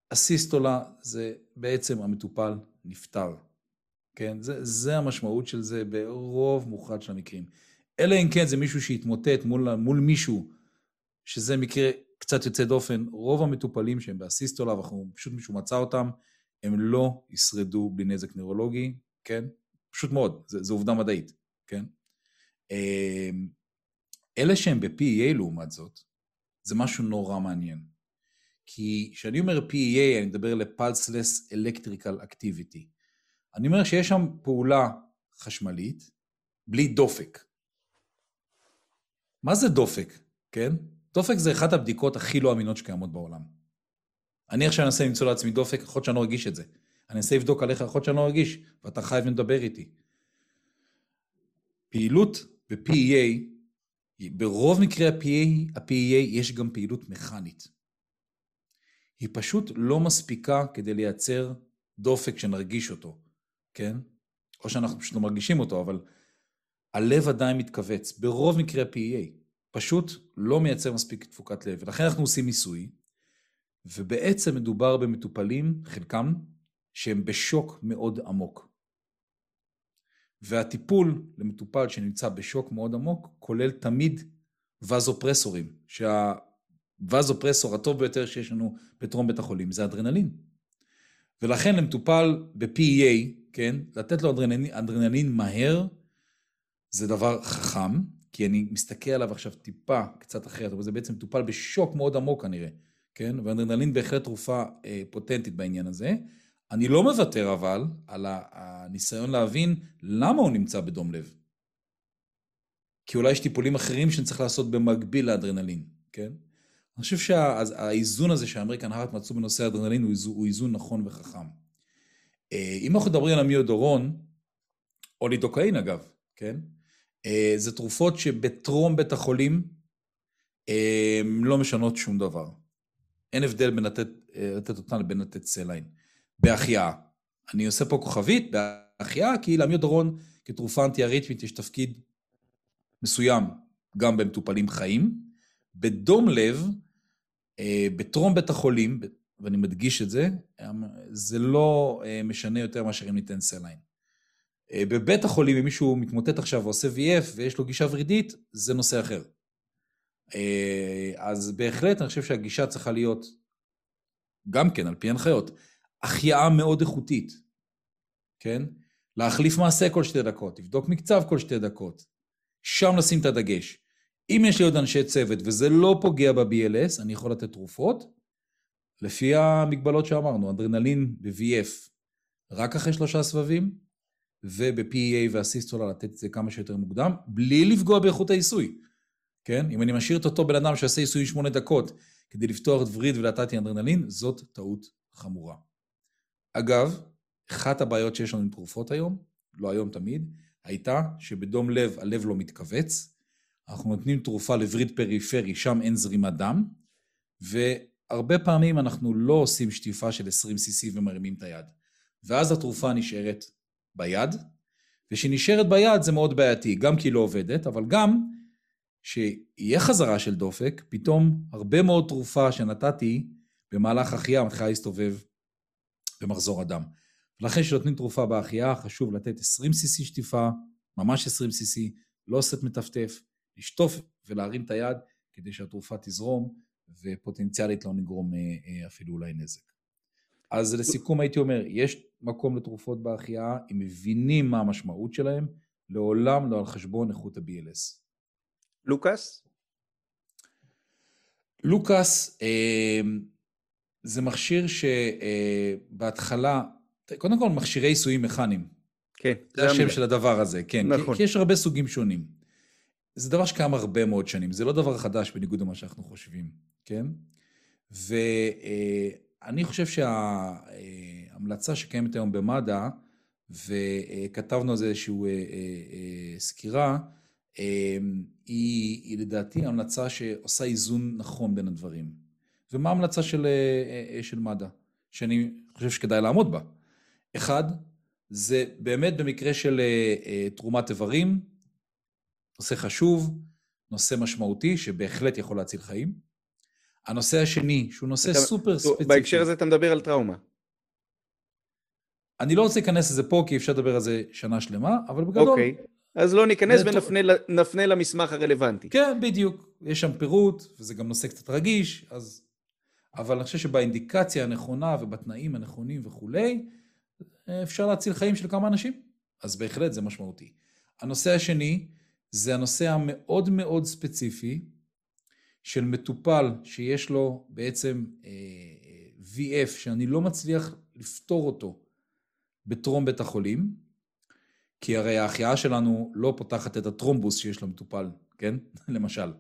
אסיסטולה זה בעצם המטופל נפטר, כן? זה, זה המשמעות של זה ברוב מוחלט של המקרים. אלא אם כן זה מישהו שהתמוטט מול, מול מישהו, שזה מקרה קצת יוצא דופן, רוב המטופלים שהם באסיסטולה, ואנחנו פשוט מישהו מצא אותם, הם לא ישרדו בלי נזק נוירולוגי, כן? פשוט מאוד, זו עובדה מדעית, כן? אמ, אלה שהם ב-PEA לעומת זאת, זה משהו נורא מעניין. כי כשאני אומר PEA, אני מדבר ל-Pulseless Electrical Activity. אני אומר שיש שם פעולה חשמלית בלי דופק. מה זה דופק, כן? דופק זה אחת הבדיקות הכי לא אמינות שקיימות בעולם. אני עכשיו אנסה למצוא לעצמי דופק, יכול להיות שאני לא ארגיש את זה. אני אנסה לבדוק עליך, יכול להיות שאני לא ארגיש, ואתה חייב לדבר איתי. פעילות ב-PEA, ברוב מקרי ה-PEA, ה-PEA יש גם פעילות מכנית. היא פשוט לא מספיקה כדי לייצר דופק שנרגיש אותו, כן? או שאנחנו פשוט לא מרגישים אותו, אבל הלב עדיין מתכווץ. ברוב מקרי ה-PEA, פשוט לא מייצר מספיק תפוקת לב. ולכן אנחנו עושים ניסוי, ובעצם מדובר במטופלים, חלקם, שהם בשוק מאוד עמוק. והטיפול למטופל שנמצא בשוק מאוד עמוק כולל תמיד וזופרסורים, שהווזופרסור הטוב ביותר שיש לנו בטרום בית החולים זה אדרנלין. ולכן למטופל ב-PEA, כן, לתת לו אדרנלין, אדרנלין מהר זה דבר חכם, כי אני מסתכל עליו עכשיו טיפה קצת אחרת, אבל זה בעצם מטופל בשוק מאוד עמוק כנראה, כן, ואדרנלין בהחלט תרופה אה, פוטנטית בעניין הזה. אני לא מוותר אבל על הניסיון להבין למה הוא נמצא בדום לב. כי אולי יש טיפולים אחרים שאני צריך לעשות במקביל לאדרנלין, כן? אני חושב שהאיזון הזה שה American Heart מצאו בנושא האדרנלין הוא איזון, הוא איזון נכון וחכם. אה, אם אנחנו מדברים על אמיודרון, או לידוקאין אגב, כן? אה, זה תרופות שבטרום בית החולים אה, לא משנות שום דבר. אין הבדל בין לתת, לתת אותן לבין לתת saline. בהחייאה. אני עושה פה כוכבית בהחייאה, כי לאמיודורון כתרופה אנטי-אריתמית יש תפקיד מסוים גם במטופלים חיים. בדום לב, אה, בטרום בית החולים, ואני מדגיש את זה, זה לא אה, משנה יותר מאשר אם ניתן סליין. אה, בבית החולים, אם מישהו מתמוטט עכשיו ועושה VF ויש לו גישה ורידית, זה נושא אחר. אז בהחלט אני חושב שהגישה צריכה להיות, גם כן, על פי הנחיות, החייאה מאוד איכותית, כן? להחליף מעשה כל שתי דקות, לבדוק מקצב כל שתי דקות. שם לשים את הדגש. אם יש לי עוד אנשי צוות וזה לא פוגע ב-BLS, אני יכול לתת תרופות, לפי המגבלות שאמרנו, אדרנלין ב-VF רק אחרי שלושה סבבים, וב-PEA והסיסטולה לתת את זה כמה שיותר מוקדם, בלי לפגוע באיכות העיסוי. כן? אם אני משאיר את אותו בן אדם שעושה עיסוי שמונה דקות כדי לפתוח את וריד ולתתי אדרנלין, זאת טעות חמורה. אגב, אחת הבעיות שיש לנו עם תרופות היום, לא היום תמיד, הייתה שבדום לב הלב לא מתכווץ, אנחנו נותנים תרופה לווריד פריפרי, שם אין זרימת דם, והרבה פעמים אנחנו לא עושים שטיפה של 20 cc ומרימים את היד. ואז התרופה נשארת ביד, וכשהיא נשארת ביד זה מאוד בעייתי, גם כי היא לא עובדת, אבל גם שיהיה חזרה של דופק, פתאום הרבה מאוד תרופה שנתתי במהלך החייאה מתחילה להסתובב במחזור הדם. ולכן כשנותנים תרופה בהחייאה חשוב לתת 20 cc שטיפה, ממש 20 cc, לא סט מטפטף, לשטוף ולהרים את היד כדי שהתרופה תזרום ופוטנציאלית לא נגרום אה, אה, אפילו אולי נזק. אז לסיכום הייתי אומר, יש מקום לתרופות בהחייאה, אם מבינים מה המשמעות שלהם, לעולם לא על חשבון איכות ה-BLS. לוקאס? לוקאס, אה, זה מכשיר שבהתחלה, קודם כל מכשירי עיסויים מכניים. כן. זה השם של הדבר הזה, כן. נכון. כי, כי יש הרבה סוגים שונים. זה דבר שקיים הרבה מאוד שנים, זה לא דבר חדש בניגוד למה שאנחנו חושבים, כן? ואני חושב שההמלצה שקיימת היום במד"א וכתבנו על זה איזושהי סקירה, היא, היא לדעתי המלצה שעושה איזון נכון בין הדברים. ומה ההמלצה של, של מד"א, שאני חושב שכדאי לעמוד בה? אחד, זה באמת במקרה של תרומת איברים, נושא חשוב, נושא משמעותי שבהחלט יכול להציל חיים. הנושא השני, שהוא נושא אתה, סופר ספציפי. בהקשר הזה אתה מדבר על טראומה. אני לא רוצה להיכנס לזה פה, כי אפשר לדבר על זה שנה שלמה, אבל בגדול... אוקיי, אז לא ניכנס ונפנה. למסמך הרלוונטי. כן, בדיוק. יש שם פירוט, וזה גם נושא קצת רגיש, אז... אבל אני חושב שבאינדיקציה הנכונה ובתנאים הנכונים וכולי, אפשר להציל חיים של כמה אנשים. אז בהחלט זה משמעותי. הנושא השני, זה הנושא המאוד מאוד ספציפי של מטופל שיש לו בעצם אה, VF שאני לא מצליח לפתור אותו בטרום בית החולים, כי הרי ההחייאה שלנו לא פותחת את הטרומבוס שיש למטופל, כן? למשל.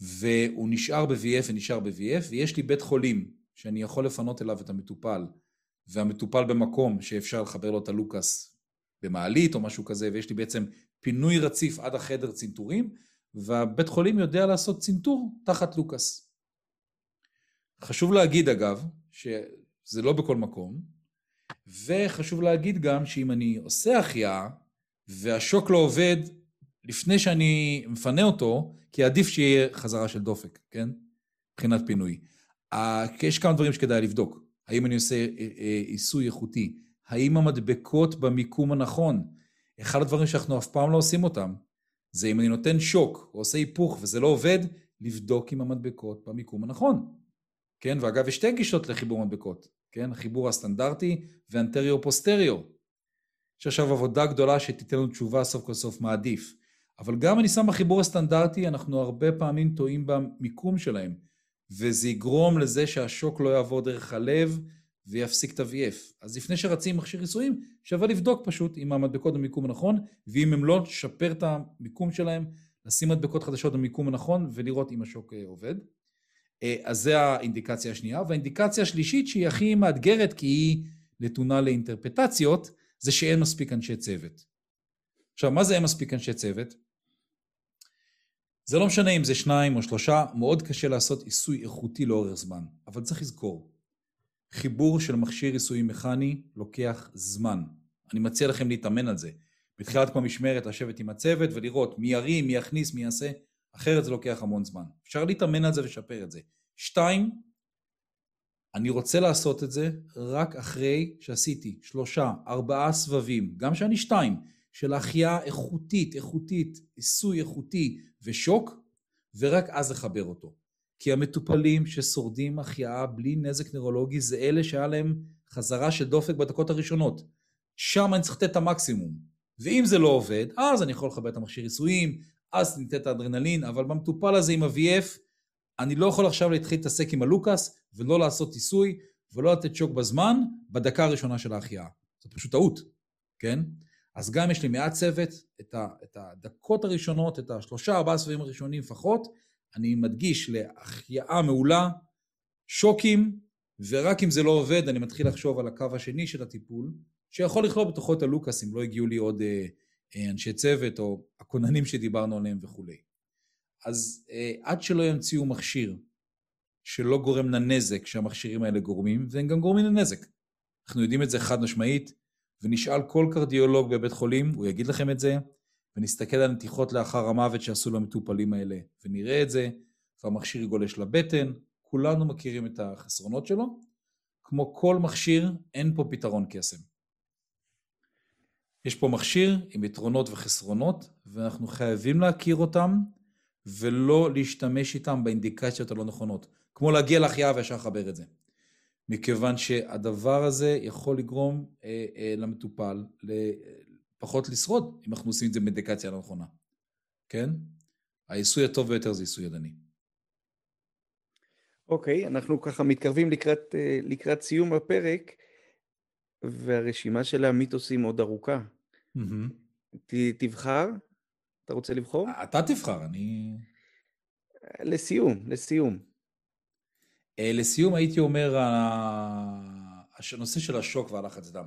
והוא נשאר ב-VF ונשאר ב-VF, ויש לי בית חולים שאני יכול לפנות אליו את המטופל, והמטופל במקום שאפשר לחבר לו את הלוקאס במעלית או משהו כזה, ויש לי בעצם פינוי רציף עד החדר צנתורים, והבית חולים יודע לעשות צנתור תחת לוקאס. חשוב להגיד אגב, שזה לא בכל מקום, וחשוב להגיד גם שאם אני עושה החייאה והשוק לא עובד לפני שאני מפנה אותו, כי עדיף שיהיה חזרה של דופק, כן? מבחינת פינוי. יש כמה דברים שכדאי לבדוק. האם אני עושה אה, אה, עיסוי איכותי? האם המדבקות במיקום הנכון? אחד הדברים שאנחנו אף פעם לא עושים אותם, זה אם אני נותן שוק או עושה היפוך וזה לא עובד, לבדוק עם המדבקות במיקום הנכון. כן, ואגב יש שתי גישות לחיבור מדבקות, כן, החיבור הסטנדרטי ואנטריו פוסטריו. יש עכשיו עבודה גדולה שתיתן לנו תשובה סוף כל סוף מה עדיף. אבל גם אני שם בחיבור הסטנדרטי, אנחנו הרבה פעמים טועים במיקום שלהם, וזה יגרום לזה שהשוק לא יעבור דרך הלב, ויפסיק את ה-VF. אז לפני שרצים מכשיר ניסויים, שווה לבדוק פשוט אם המדבקות במיקום הנכון, ואם הם לא, לשפר את המיקום שלהם, לשים מדבקות חדשות במיקום הנכון ולראות אם השוק אה, עובד. אה, אז זה האינדיקציה השנייה. והאינדיקציה השלישית, שהיא הכי מאתגרת כי היא נתונה לאינטרפטציות, זה שאין מספיק אנשי צוות. עכשיו, מה זה אין מספיק אנשי צוות? זה לא משנה אם זה שניים או שלושה, מאוד קשה לעשות עיסוי איכותי לאורך זמן. אבל צריך לזכור, חיבור של מכשיר עיסוי מכני לוקח זמן. אני מציע לכם להתאמן על זה. בתחילת כל משמרת לשבת עם הצוות ולראות מי ירים, מי יכניס, מי יעשה, אחרת זה לוקח המון זמן. אפשר להתאמן על זה ולשפר את זה. שתיים, אני רוצה לעשות את זה רק אחרי שעשיתי שלושה, ארבעה סבבים, גם שאני שתיים, של החייאה איכותית, איכותית, עיסוי איכותי ושוק, ורק אז לחבר אותו. כי המטופלים ששורדים החייאה בלי נזק נוירולוגי זה אלה שהיה להם חזרה של דופק בדקות הראשונות. שם אני צריך לתת את המקסימום. ואם זה לא עובד, אז אני יכול לחבר את המכשיר עיסויים, אז ניתן את האדרנלין, אבל במטופל הזה עם ה-VF, אני לא יכול עכשיו להתחיל להתעסק עם הלוקאס, ולא לעשות עיסוי, ולא לתת שוק בזמן, בדקה הראשונה של ההחייאה. זאת פשוט טעות, כן? אז גם יש לי מעט צוות, את, ה, את הדקות הראשונות, את השלושה, ארבעה סבבים הראשונים לפחות, אני מדגיש להחייאה מעולה, שוקים, ורק אם זה לא עובד אני מתחיל לחשוב על הקו השני של הטיפול, שיכול לכלול בתוכו את הלוקאס אם לא הגיעו לי עוד אה, אה, אנשי צוות או הכוננים שדיברנו עליהם וכולי. אז אה, עד שלא ימציאו מכשיר שלא גורם לנזק שהמכשירים האלה גורמים, והם גם גורמים לנזק. אנחנו יודעים את זה חד משמעית, ונשאל כל קרדיולוג בבית חולים, הוא יגיד לכם את זה, ונסתכל על נתיחות לאחר המוות שעשו למטופלים האלה, ונראה את זה, והמכשיר גולש לבטן, כולנו מכירים את החסרונות שלו. כמו כל מכשיר, אין פה פתרון קסם. יש פה מכשיר עם יתרונות וחסרונות, ואנחנו חייבים להכיר אותם, ולא להשתמש איתם באינדיקציות הלא נכונות. כמו להגיע להחייאה וישר לחבר את זה. מכיוון שהדבר הזה יכול לגרום אה, אה, למטופל פחות לשרוד אם אנחנו עושים את זה במדיקציה לא נכונה, כן? העיסוי הטוב ביותר זה עיסוי ידני. אוקיי, okay, אנחנו ככה מתקרבים לקראת, אה, לקראת סיום הפרק, והרשימה של המיתוסים עוד ארוכה. Mm-hmm. ת, תבחר? אתה רוצה לבחור? אתה תבחר, אני... לסיום, לסיום. לסיום הייתי אומר, הנושא של השוק והלחץ דם.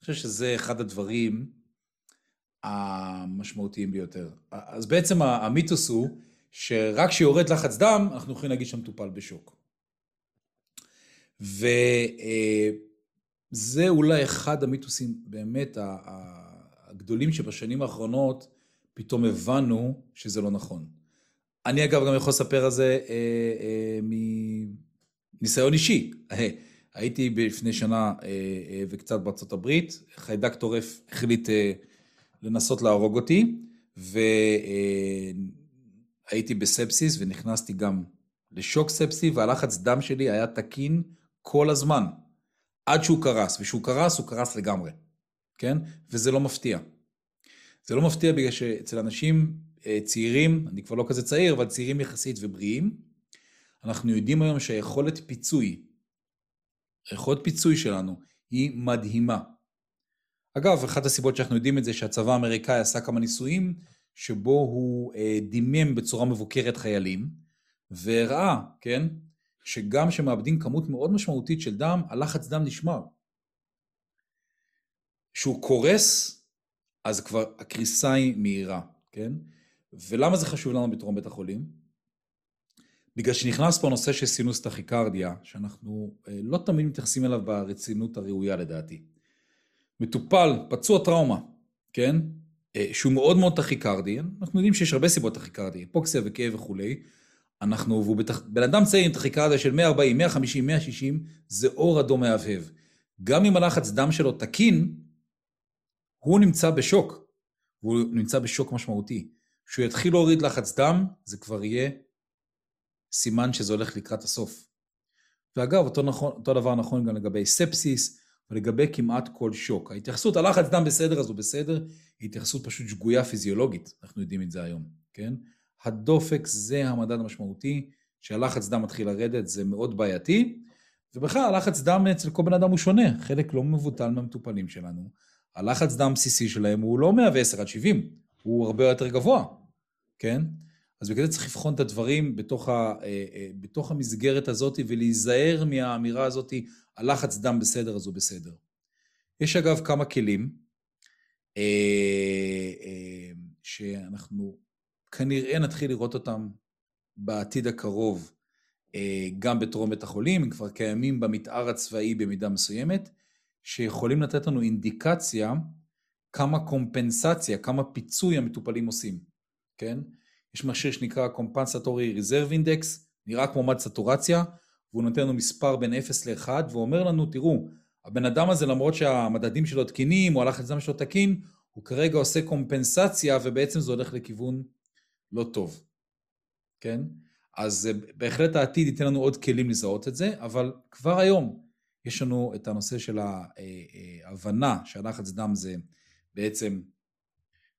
חושב שזה אחד הדברים המשמעותיים ביותר. אז בעצם המיתוס הוא שרק כשיורד לחץ דם, אנחנו יכולים להגיד שהמטופל בשוק. וזה אולי אחד המיתוסים באמת הגדולים שבשנים האחרונות פתאום הבנו שזה לא נכון. אני אגב גם יכול לספר על זה אה, אה, מניסיון אישי. הייתי לפני שנה אה, אה, וקצת בארצות הברית, חיידק טורף החליט אה, לנסות להרוג אותי, והייתי בספסיס ונכנסתי גם לשוק ספסי, והלחץ דם שלי היה תקין כל הזמן, עד שהוא קרס, וכשהוא קרס, הוא קרס לגמרי, כן? וזה לא מפתיע. זה לא מפתיע בגלל שאצל אנשים צעירים, אני כבר לא כזה צעיר, אבל צעירים יחסית ובריאים, אנחנו יודעים היום שהיכולת פיצוי היכולת פיצוי שלנו היא מדהימה. אגב, אחת הסיבות שאנחנו יודעים את זה שהצבא האמריקאי עשה כמה ניסויים שבו הוא אה, דימם בצורה מבוקרת חיילים והראה, כן, שגם כשמאבדים כמות מאוד משמעותית של דם, הלחץ דם נשמר. כשהוא קורס, אז כבר הקריסה היא מהירה, כן? ולמה זה חשוב לנו בתרום בית החולים? בגלל שנכנס פה נושא של סינוס טכיקרדיה, שאנחנו אה, לא תמיד מתייחסים אליו ברצינות הראויה לדעתי. מטופל, פצוע טראומה, כן? אה, שהוא מאוד מאוד טכיקרדי, אנחנו יודעים שיש הרבה סיבות טכיקרדי, אפוקסיה וכאב וכולי. אנחנו, והוא בטח, בן אדם צעיר עם טכיקרדיה של 140, 150, 160, זה אור אדום מהבהב. גם אם הלחץ דם שלו תקין, הוא נמצא בשוק. והוא נמצא בשוק משמעותי. כשהוא יתחיל להוריד לחץ דם, זה כבר יהיה סימן שזה הולך לקראת הסוף. ואגב, אותו, נכון, אותו דבר נכון גם לגבי ספסיס ולגבי כמעט כל שוק. ההתייחסות, הלחץ דם בסדר אז הוא בסדר, היא התייחסות פשוט שגויה פיזיולוגית, אנחנו יודעים את זה היום, כן? הדופק זה המדד המשמעותי, שהלחץ דם מתחיל לרדת, זה מאוד בעייתי, ובכלל הלחץ דם אצל כל בן אדם הוא שונה, חלק לא מבוטל מהמטופלים שלנו. הלחץ דם בסיסי שלהם הוא לא 110 עד 70, הוא הרבה יותר גבוה, כן? אז בגלל זה צריך לבחון את הדברים בתוך, ה, אה, אה, בתוך המסגרת הזאת ולהיזהר מהאמירה הזאת, הלחץ דם בסדר אז הוא בסדר. יש אגב כמה כלים אה, שאנחנו כנראה נתחיל לראות אותם בעתיד הקרוב גם בטרום בית החולים, הם כבר קיימים במתאר הצבאי במידה מסוימת, שיכולים לתת לנו אינדיקציה כמה קומפנסציה, כמה פיצוי המטופלים עושים, כן? יש מכשיר שנקרא Compensatory Reserve Index, נראה כמו מד סטורציה, והוא נותן לנו מספר בין 0 ל-1, ואומר לנו, תראו, הבן אדם הזה למרות שהמדדים שלו תקינים, או הלחץ דם שלו תקין, הוא כרגע עושה קומפנסציה, ובעצם זה הולך לכיוון לא טוב, כן? אז אה, בהחלט העתיד ייתן לנו עוד כלים לזהות את זה, אבל כבר היום יש לנו את הנושא של ההבנה אה, אה, שהלחץ דם זה בעצם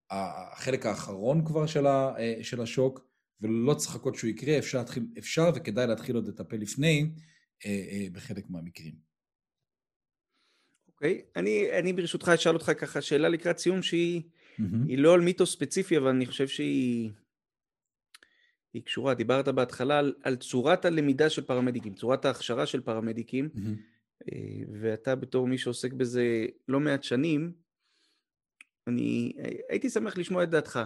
החלק האחרון כבר של, ה, אה, של השוק, ולא צריך לחכות שהוא יקרה, אפשר, להתחיל, אפשר וכדאי להתחיל עוד לטפל לפני אה, אה, בחלק מהמקרים. אוקיי, okay. אני, אני ברשותך אשאל אותך ככה שאלה לקראת סיום שהיא mm-hmm. לא על מיתוס ספציפי, אבל אני חושב שהיא היא קשורה. דיברת בהתחלה על, על צורת הלמידה של פרמדיקים, צורת ההכשרה של פרמדיקים, mm-hmm. ואתה בתור מי שעוסק בזה לא מעט שנים, אני הייתי שמח לשמוע את דעתך.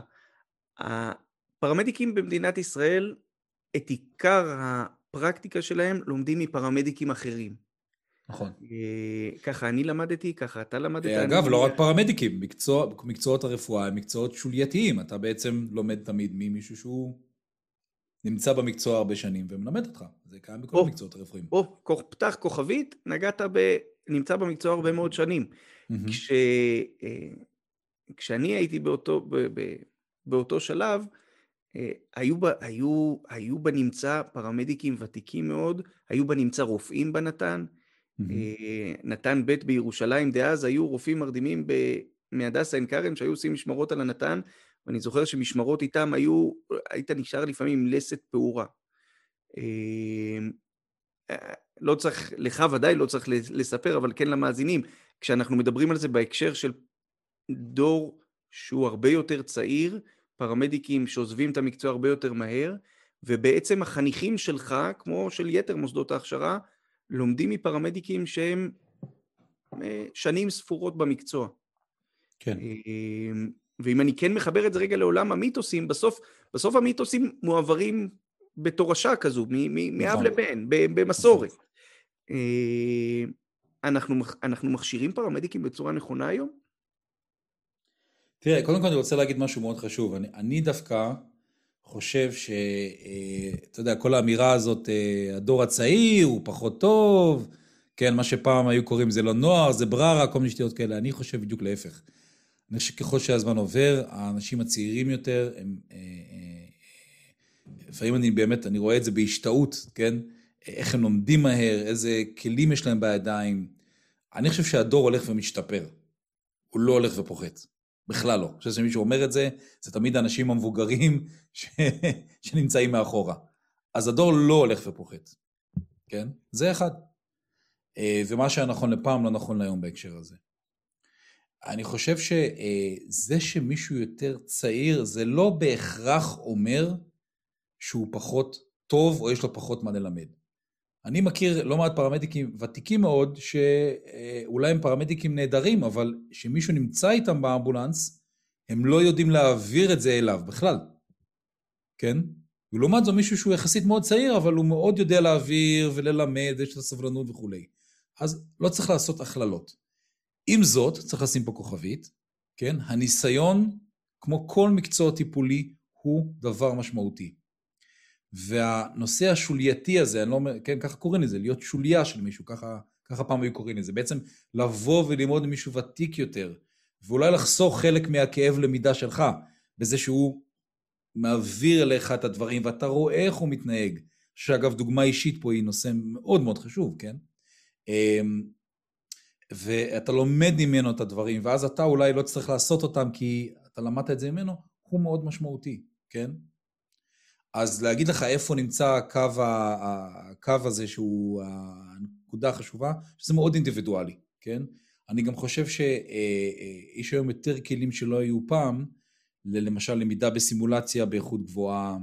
הפרמדיקים במדינת ישראל, את עיקר הפרקטיקה שלהם לומדים מפרמדיקים אחרים. נכון. אה, ככה אני למדתי, ככה אתה למדת. אה, אגב, אני... לא רק פרמדיקים, מקצוע, מקצועות הרפואה הם מקצועות שולייתיים. אתה בעצם לומד תמיד ממישהו שהוא נמצא במקצוע הרבה שנים ומלמד אותך. זה קיים בכל המקצועות הרפואיים. או, פתח כוכבית, נגעת ב... נמצא במקצוע הרבה מאוד שנים. Mm-hmm. כש... כשאני הייתי באותו, ב, ב, באותו שלב, אה, היו, היו, היו בנמצא פרמדיקים ותיקים מאוד, היו בנמצא רופאים בנתן. Mm-hmm. נתן ב' בירושלים דאז, היו רופאים מרדימים מהדסה עין כרם שהיו עושים משמרות על הנתן, ואני זוכר שמשמרות איתם היו, היית נשאר לפעמים עם לסת פעורה. אה, לא צריך, לך ודאי לא צריך לספר, אבל כן למאזינים, כשאנחנו מדברים על זה בהקשר של דור שהוא הרבה יותר צעיר, פרמדיקים שעוזבים את המקצוע הרבה יותר מהר, ובעצם החניכים שלך, כמו של יתר מוסדות ההכשרה, לומדים מפרמדיקים שהם שנים ספורות במקצוע. כן. ואם אני כן מחבר את זה רגע לעולם המיתוסים, בסוף, בסוף המיתוסים מועברים בתורשה כזו, מאב נכון. לבן, במסורת. נכון. אנחנו, אנחנו מכשירים פרמדיקים בצורה נכונה היום? תראה, קודם כל אני רוצה להגיד משהו מאוד חשוב. אני, אני דווקא חושב ש... אה, אתה יודע, כל האמירה הזאת, אה, הדור הצעיר הוא פחות טוב, כן, מה שפעם היו קוראים זה לא נוער, זה בררה, כל מיני שטויות כאלה. אני חושב בדיוק להפך. אני חושב שככל שהזמן עובר, האנשים הצעירים יותר, הם... אה, לפעמים אני באמת, אני רואה את זה בהשתאות, כן? איך הם לומדים מהר, איזה כלים יש להם בידיים. אני חושב שהדור הולך ומשתפר. הוא לא הולך ופוחת. בכלל לא. אני חושב שמישהו אומר את זה, זה תמיד האנשים המבוגרים ש... שנמצאים מאחורה. אז הדור לא הולך ופוחת, כן? זה אחד. אה, ומה שהיה נכון לפעם לא נכון להיום בהקשר הזה. אני חושב שזה אה, שמישהו יותר צעיר, זה לא בהכרח אומר שהוא פחות טוב או יש לו פחות מה ללמד. אני מכיר לא מעט פרמדיקים ותיקים מאוד, שאולי הם פרמדיקים נהדרים, אבל כשמישהו נמצא איתם באמבולנס, הם לא יודעים להעביר את זה אליו בכלל, כן? ולעומת זו מישהו שהוא יחסית מאוד צעיר, אבל הוא מאוד יודע להעביר וללמד, יש לו סבלנות וכולי. אז לא צריך לעשות הכללות. עם זאת, צריך לשים פה כוכבית, כן? הניסיון, כמו כל מקצוע טיפולי, הוא דבר משמעותי. והנושא השולייתי הזה, אני לא אומר, כן, ככה קוראים לזה, להיות שוליה של מישהו, ככה, ככה פעם היו קוראים לזה, בעצם לבוא וללמוד מישהו ותיק יותר, ואולי לחסוך חלק מהכאב למידה שלך, בזה שהוא מעביר אליך את הדברים, ואתה רואה איך הוא מתנהג, שאגב, דוגמה אישית פה היא נושא מאוד מאוד חשוב, כן? אמ, ואתה לומד ממנו את הדברים, ואז אתה אולי לא צריך לעשות אותם כי אתה למדת את זה ממנו, הוא מאוד משמעותי, כן? אז להגיד לך איפה נמצא הקו, הקו הזה שהוא הנקודה החשובה, שזה מאוד אינדיבידואלי, כן? אני גם חושב שיש אה, אה, היום יותר כלים שלא היו פעם, למשל למידה בסימולציה באיכות גבוהה,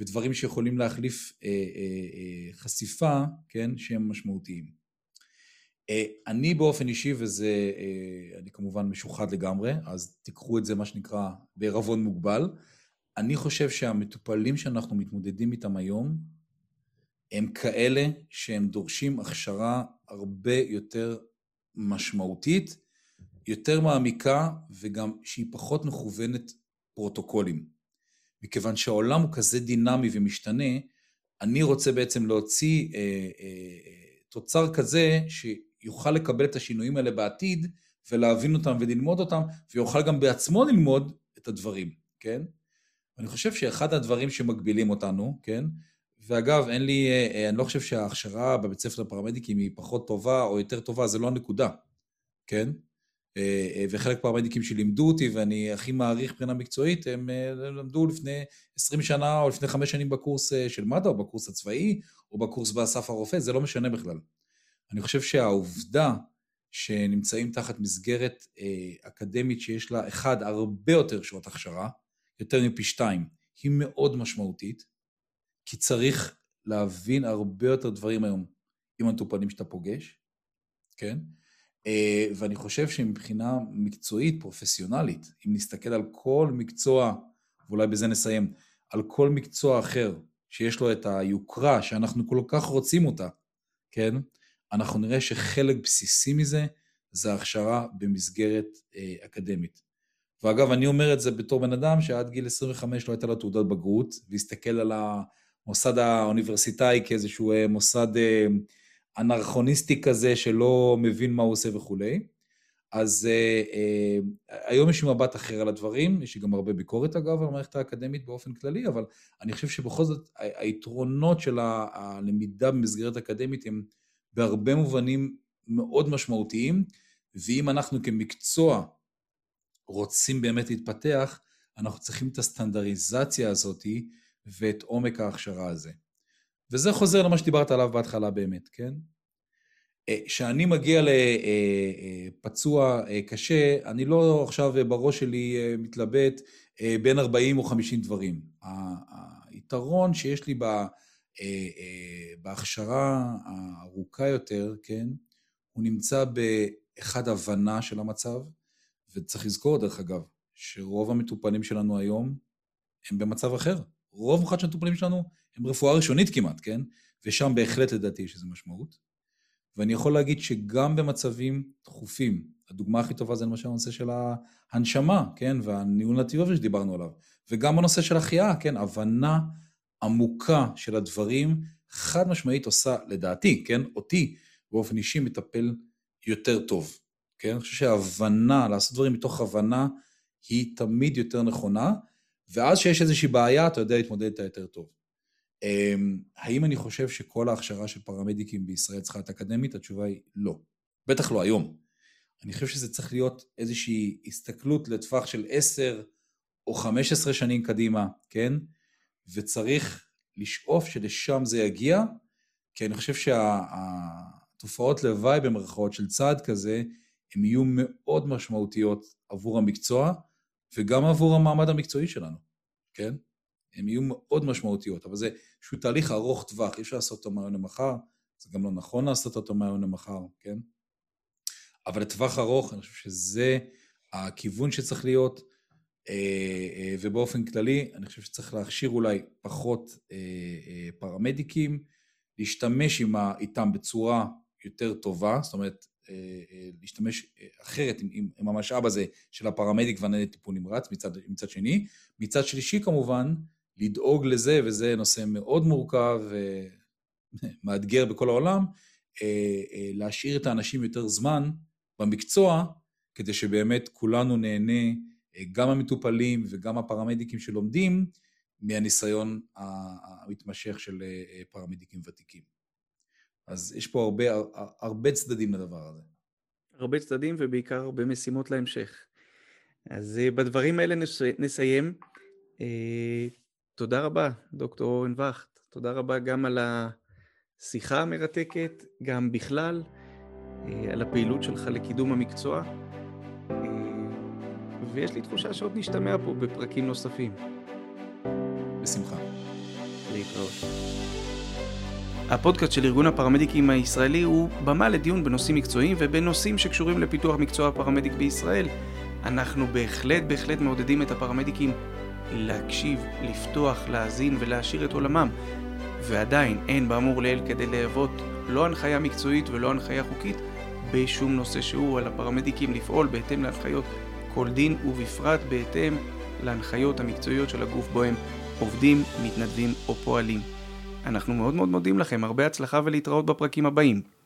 ודברים שיכולים להחליף אה, חשיפה, כן, שהם משמעותיים. אני באופן אישי, וזה, אני כמובן משוחד לגמרי, אז תיקחו את זה, מה שנקרא, בערבון מוגבל. אני חושב שהמטופלים שאנחנו מתמודדים איתם היום, הם כאלה שהם דורשים הכשרה הרבה יותר משמעותית, יותר מעמיקה, וגם שהיא פחות מכוונת פרוטוקולים. מכיוון שהעולם הוא כזה דינמי ומשתנה, אני רוצה בעצם להוציא אה, אה, תוצר כזה שיוכל לקבל את השינויים האלה בעתיד, ולהבין אותם וללמוד אותם, ויוכל גם בעצמו ללמוד את הדברים, כן? אני חושב שאחד הדברים שמגבילים אותנו, כן, ואגב, אין לי, אה, אה, אני לא חושב שההכשרה בבית ספר לפרמדיקים היא פחות טובה או יותר טובה, זה לא הנקודה, כן? אה, וחלק פרמדיקים שלימדו אותי, ואני הכי מעריך מבחינה מקצועית, הם למדו לפני 20 שנה או לפני 5 שנים בקורס של מד"א, או בקורס הצבאי, או בקורס באסף הרופא, זה לא משנה בכלל. אני חושב שהעובדה שנמצאים תחת מסגרת אקדמית שיש לה, אחד, הרבה יותר שעות הכשרה, יותר מפי שתיים, היא מאוד משמעותית, כי צריך להבין הרבה יותר דברים היום עם המטופלים שאתה פוגש, כן? אה, ואני חושב שמבחינה מקצועית, פרופסיונלית, אם נסתכל על כל מקצוע, ואולי בזה נסיים, על כל מקצוע אחר שיש לו את היוקרה שאנחנו כל כך רוצים אותה, כן? אנחנו נראה שחלק בסיסי מזה זה הכשרה במסגרת אה, אקדמית. ואגב, אני אומר את זה בתור בן אדם שעד גיל 25 לא הייתה לו תעודת בגרות, והסתכל על המוסד האוניברסיטאי כאיזשהו אה, מוסד אה, אנרכוניסטי כזה שלא מבין מה הוא עושה וכולי. אז אה, אה, היום יש לי מבט אחר על הדברים, יש לי גם הרבה ביקורת אגב על המערכת האקדמית באופן כללי, אבל אני חושב שבכל זאת היתרונות של הלמידה במסגרת אקדמית הם בהרבה מובנים מאוד משמעותיים, ואם אנחנו כמקצוע רוצים באמת להתפתח, אנחנו צריכים את הסטנדריזציה הזאת ואת עומק ההכשרה הזה. וזה חוזר למה שדיברת עליו בהתחלה באמת, כן? אה, כשאני מגיע לפצוע אה, אה, קשה, אני לא עכשיו בראש שלי מתלבט בין 40 או 50 דברים. היתרון שיש לי בהכשרה הארוכה יותר, כן, הוא נמצא אחד, הבנה של המצב, וצריך לזכור, דרך אגב, שרוב המטופלים שלנו היום הם במצב אחר. רוב מוחלט של המטופלים שלנו הם רפואה ראשונית כמעט, כן? ושם בהחלט לדעתי יש איזו משמעות. ואני יכול להגיד שגם במצבים דחופים, הדוגמה הכי טובה זה למשל הנושא של ההנשמה, כן? והניהול נתיבות שדיברנו עליו. וגם בנושא של החייאה, כן? הבנה עמוקה של הדברים, חד משמעית עושה, לדעתי, כן? אותי באופן אישי מטפל יותר טוב, כן? אני חושב שההבנה, לעשות דברים מתוך הבנה, היא תמיד יותר נכונה, ואז שיש איזושהי בעיה, אתה יודע להתמודד איתה יותר טוב. אמ, האם אני חושב שכל ההכשרה של פרמדיקים בישראל צריכה להיות אקדמית? התשובה היא לא. בטח לא היום. אני חושב שזה צריך להיות איזושהי הסתכלות לטווח של 10 או 15 שנים קדימה, כן? וצריך לשאוף שלשם זה יגיע, כי אני חושב שהתופעות שה, לוואי במרכאות של צעד כזה, הן יהיו מאוד משמעותיות עבור המקצוע וגם עבור המעמד המקצועי שלנו, כן? הן יהיו מאוד משמעותיות, אבל זה איזשהו תהליך ארוך טווח, אי אפשר לעשות אותו מהיום למחר, זה גם לא נכון לעשות אותו מהיום למחר, כן? אבל לטווח ארוך, אני חושב שזה הכיוון שצריך להיות, אה, אה, ובאופן כללי, אני חושב שצריך להכשיר אולי פחות אה, פרמדיקים, להשתמש איתם בצורה יותר טובה, זאת אומרת, להשתמש אחרת עם, עם, עם המשאב הזה של הפרמדיק והניידת טיפול נמרץ מצד, מצד שני. מצד שלישי כמובן, לדאוג לזה, וזה נושא מאוד מורכב ומאתגר בכל העולם, להשאיר את האנשים יותר זמן במקצוע, כדי שבאמת כולנו נהנה, גם המטופלים וגם הפרמדיקים שלומדים, מהניסיון המתמשך של פרמדיקים ותיקים. אז יש פה הרבה, הרבה צדדים לדבר הזה. הרבה צדדים ובעיקר הרבה משימות להמשך. אז אה, בדברים האלה נס... נסיים. אה, תודה רבה, דוקטור אורן וכט. תודה רבה גם על השיחה המרתקת, גם בכלל, אה, על הפעילות שלך לקידום המקצוע. ויש לי תחושה שעוד נשתמע פה בפרקים נוספים. בשמחה. להתראות. הפודקאסט של ארגון הפרמדיקים הישראלי הוא במה לדיון בנושאים מקצועיים ובנושאים שקשורים לפיתוח מקצוע הפרמדיק בישראל. אנחנו בהחלט בהחלט מעודדים את הפרמדיקים להקשיב, לפתוח, להאזין ולהעשיר את עולמם. ועדיין אין באמור לעיל כדי להוות לא הנחיה מקצועית ולא הנחיה חוקית בשום נושא שהוא על הפרמדיקים לפעול בהתאם להנחיות כל דין ובפרט בהתאם להנחיות המקצועיות של הגוף בו הם עובדים, מתנדבים או פועלים. אנחנו מאוד מאוד מודים לכם, הרבה הצלחה ולהתראות בפרקים הבאים.